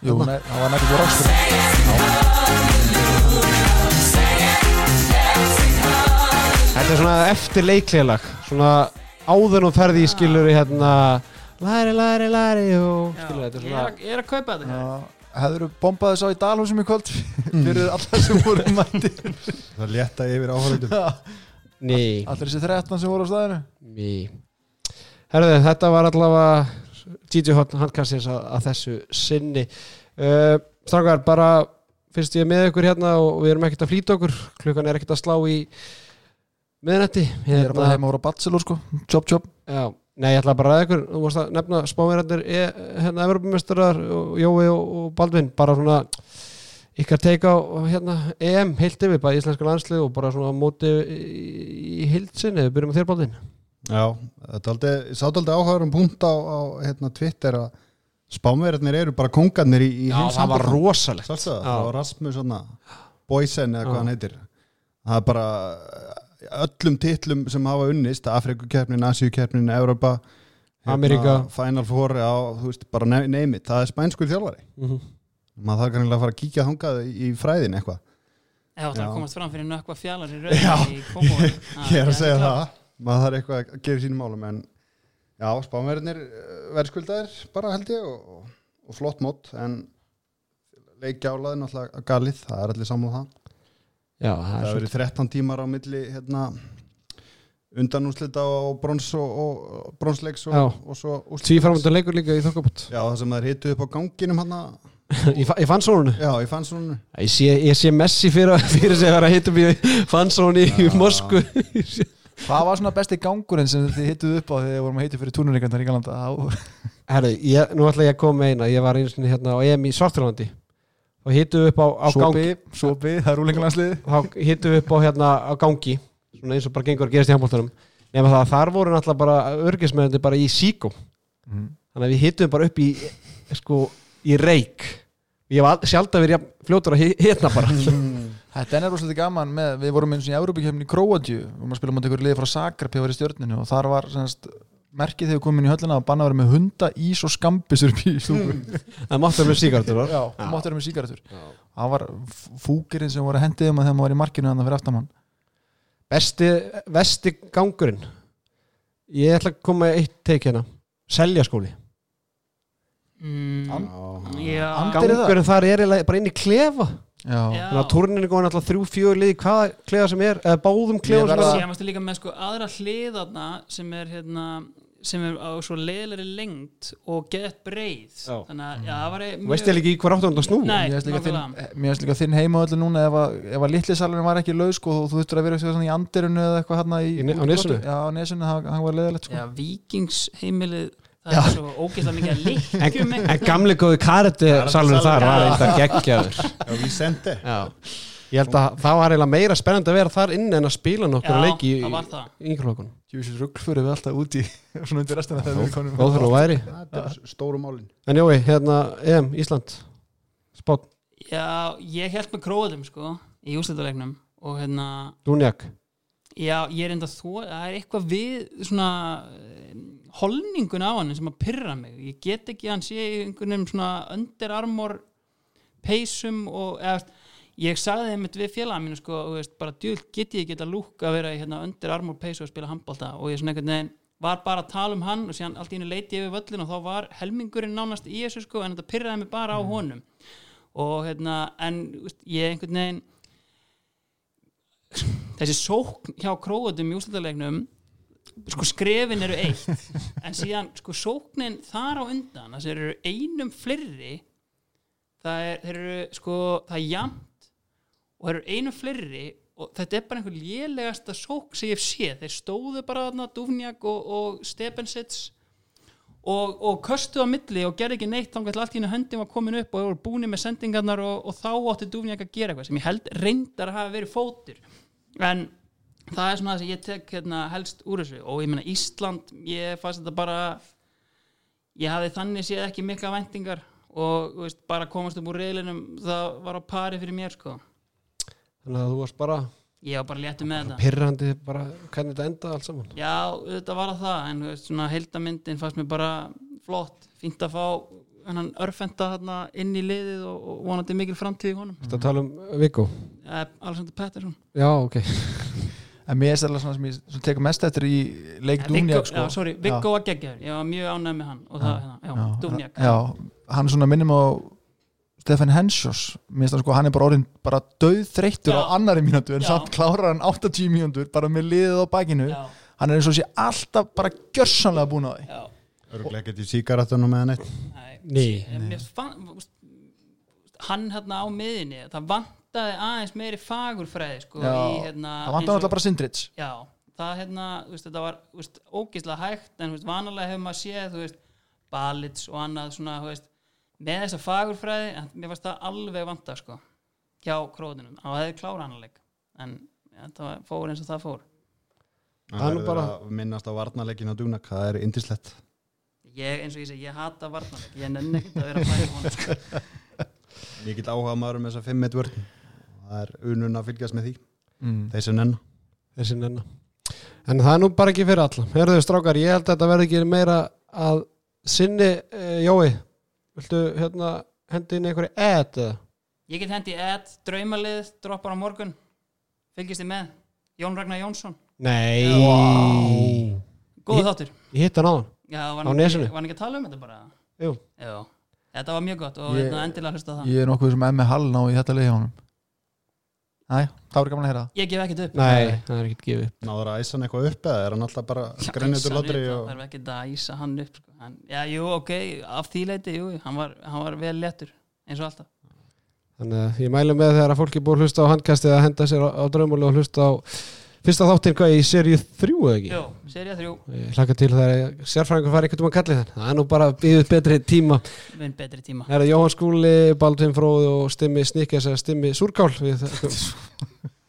Jú, það var nættið rockstur Þetta er svona eftir leiklegalag svona áður og ferði í skilur í hérna Læri, læri, læri er ég, er svona að, ég er að kaupa þetta Hefur bombað þess á í Dalhúsum í kvöld? Fyrir alla sem voru mætti. Það létta yfir. Ný, Allir þessi 13 sem voru á staðinu? Ný Herðu þetta var allavega DJ Hot handkastins að, að þessu sinni. Uh, Strákar, bara fyrst ég er með ykkur hérna og við erum ekkert að flýta okkur. Klukkan er ekkert að slá í miðnætti. Ég er bara heima að voru á Bachelor sko. Chop chop. Já, nei, ég ætla bara að ræða ykkur þú varst að nefna spáverðarnir hérna Evropamestrar og Jói og, og Baldvin bara svona ykkar teika á hérna EM heilt yfir, bara íslenska landslið og bara svona móti í, í heilsinni, við byrjum með þér Baldvin. Já, þetta er aldrei, ég sátt aldrei áhugaður um punkt á, á hérna, Twitter að spámverðarnir eru bara kongarnir í, í Já, það var rosalegt. Sástu það? Var Rasmus svona Boysen eða Já. hvað hann heitir. Það er bara öllum titlum sem hafa unnist Afrikukeppnin, Asíukeppnin, Europa hérna, Ameríka. Final Four, já, þú veist, bara ne- name it Það er spænskur þjálfari Mhm. maður þarf kannilega að fara að kíkja þangað í, fræðin eitthvað Já, það Já. komast fram fyrir nökkva fjallar í Já. rauðin í Kópavogi. Já, Ég er að segja það maður þarf eitthvað að gera sínum málum en já, spámverðinir verðskuldaðir bara held ég og, og, flott mót en leikjálaði náttúrulega galið, það er allir samlað það Já, það það hefur verið 13 tímar á milli hérna, undanúslita og brons og, og bronsleiks og, svo tvíframöndan leikur líka í þokkabot já, það sem það er hitu upp á ganginum hann Í, fa- í fansónu já, ég fann svona Ég sé, ég sé Messi fyrir, fyrir sig að vera að hitta mig í fansónu í Moskvu. Hvað var svona besti gangurinn sem þið hittuð upp á þegar þið vorum að heita fyrir túnuleikandar í Galanda Herru, ég, nú ætla ég að koma með eina. Ég var einu sinni hérna á EM í Svarturlandi og hittu upp á, á gangi Sopi, það er rúlingalanslið þá hittu upp á hérna á gangi svona eins og bara gengur að gerast í handbóltanum nema það að þar voru náttúrulega bara örgismennandi bara í síkó. Mhm. þannig að við hittum bara upp í sko, í reik ég var sjálf að vera fljótur að hitna bara. Þetta er svolítið gaman með, við vorum eins og í Európa-kefni í Króatju og maður spila mútið ykkur liði frá í stjörninu og þar var semst, merkið þegar við komum inn í höllina að banna að vera með hunda, ís og skambisur í stúku það máttu með síkartur Já, og máttu vera með sígarettur. Það var fúkirinn sem voru hendið um að þegar maður var í markinu þannig fyrir aftamann besti, vesti gangurinn. Ég ætla að koma eitt teik hérna. Seljaskóli. Mm, Já, það? gangurinn þar er bara inn í klefa. Já, þannig að turninu góðan alltaf þrjú, fjögur liði hvaða klefa sem er, eða báðum klefa Ég sem er. Sér mástu líka með sko aðra hliðarna sem er hérna sem er á svo leiðilegri lengt og gett breið Já. þannig að já, það var Þú veist ég líka í hver áttu að snú Nei. Mér finnst líka þinn, nákvæmlega. mér finnst líka þinn heima öllu núna ef að, ef að litlisalurinn var ekki laus sko, og þú þurftur að vera í andirinu eða eitthvað hann í, Í á nesinu? Já, á nesinu, það, það var leðilegt sko. Já, vikingsheimilið það er svo ógeðslega mikið að líkjum en, en gamli góði karate salurinn þar var eitthvað geggjaður Já, við sendi Já. Ég held að það var eiginlega meira spennandi að vera þar inn en að spila nokkur Já, leiki í það var það. yngreflokun Júsins ruggföru við alltaf úti svona undir restina þegar við konum góð fyrir að væri stóru málin. En jói, hérna, EM, Ísland spátt, Já, ég held með króðum sko í úrslitalegnum og hérna Dúnjak. Já, ég er enda þó, það er eitthvað við svona eh, holningun á hann sem að pyrra mig. Ég get ekki að hann sé í einhvernum svona Under Armour peysum og eða, ég sagði þeim við félaga mínu sko, veist, bara djúl get ég að lúka að vera hérna, Under Armour peysu og spila handbólta og ég veginn var bara að tala um hann og síðan allt í henni leiti við völlin og þá var helmingurinn nánast í þessu sko en þetta pyrraði mig bara á honum. Og hérna, en veist, ég einhvern veginn þessi sókn hjá króatum í úrslutalegnum sko skrefin eru eitt. En síðan sko sóknin þar á undan þess eru einum fleiri það er, þeir eru sko það er jamt og þeir eru einum fleiri og þetta er bara einhver lélegasta sókn sem ég hef séð. Þeir stóðu bara þarna Dúfnjak og, og Stepensits og, og köstu á milli og gerði ekki neitt þannig að allt í hennu höndin var komin upp og voru búin með sendingarnar og, og þá átti Dúfnjak að gera eitthvað sem ég held reyndar að hafa verið fótur. En það er svona það sem ég tek hérna, helst úr þessu. Og ég meina Ísland, ég fannst þetta bara ég hafði þannig séð ekki mikla væntingar og veist, bara komast upp úr reylinum það var á pari fyrir mér sko þannig að þú varst bara ég var bara léttu með þetta. pyrrandi bara hvernig þetta enda allt saman. Já, þetta var það en veist, svona heildamyndin fannst mér bara flott, fínt að fá hennan örfenda þarna inn í liðið og, og vonandi mikil framtíð í honum. Þetta tala um Viggo? Eh, Alexander Pettersson. Já, ok. En mér er stærlega svona sem ég sem tekur mest eftir í leik Eh, Dúnjak sko. já, sorry, Viggo var geggjaður. Ég var mjög ánægð með hann og það, hérna, já, Dúfnjak já, hann er svona minnum á Stefan Hensjós sko, hann er bara orðin bara döð þreyttur á annari mínútu en Já. samt klárar hann 80 mínútur bara með liðið á bakinu. Já, hann er eins og sé alltaf bara gjörsanlega búin á því. Ekkert í síkaretunum með hann eitt Nei, hann hérna á miðinni það vantaði aðeins meiri fagurfræði sko, í, hérna, það og- alltaf bara Sindrits. Já, það hérna, veist, þetta var veist, ógislega hægt en veist, vanalega hefur maður séð balits og annað svona, þú veist, með þessa fagurfræði mér fannst það alveg vanta sko, hjá króðunum og það hefði klára annarleik en ja, það var- fór eins og það fór. Það er nú bara- að minnast á varnarleikin á Dúnak Það er indislegt ég, eins og ég segi, ég hata varnarleik. Ég nenni ekkert að vera að færa honum sko. Ég get áhuga maður um þessa 5 vörn Það er unun að fylgjast með því. Mm. Þessi nenn þessi nenna. En það er nú bara ekki fyrir alla. Herðu strákar, ég held að þetta verði ekki meira að sinni, uh, Jói viltu hérna hendi inn einhverju ed eða? ég get hendi edd, draumalið droppar á morgun, fylgist þið með Jón Ragnar Jónsson Nei góð Ég- þáttur Ég hitt hann á hann Já, var Á hann Nesinu? ekki, var hann ekki að tala um þetta bara? Jú. Já, þetta var mjög gott og Ég- ég, endilega hlusta á það. ég er nokkuð sem emmi Hall ná í þetta leið hjá honum Æ, það voru gaman að heyra. Ég gef ekkert upp. Nei, það er ekkert gefið Náður að æsa hann eitthvað upp eða er hann alltaf bara grænjutur hann lotri upp, og... Það er ekki að æsa hann upp. Sko. Hann, já, jú, ok, af því leiti, jú, hann var, hann var vel léttur, eins og alltaf. Þannig að ég mælu með þegar að fólki búið að hlusta á handkastið að henda sér á, á draumúli og hlusta á fyrsta þáttinn hvað í seríu þrjú eða ekki? Jú, serið þrjú, hlaka til þegar sérfræðingur fari eitthvað um að kalli þann það er nú bara býðið betri tíma vinn betri tíma. Það er Jóhann Skúli, Baldvin Fróð og Stimmi Snikkes eða Stimmi Súrkál við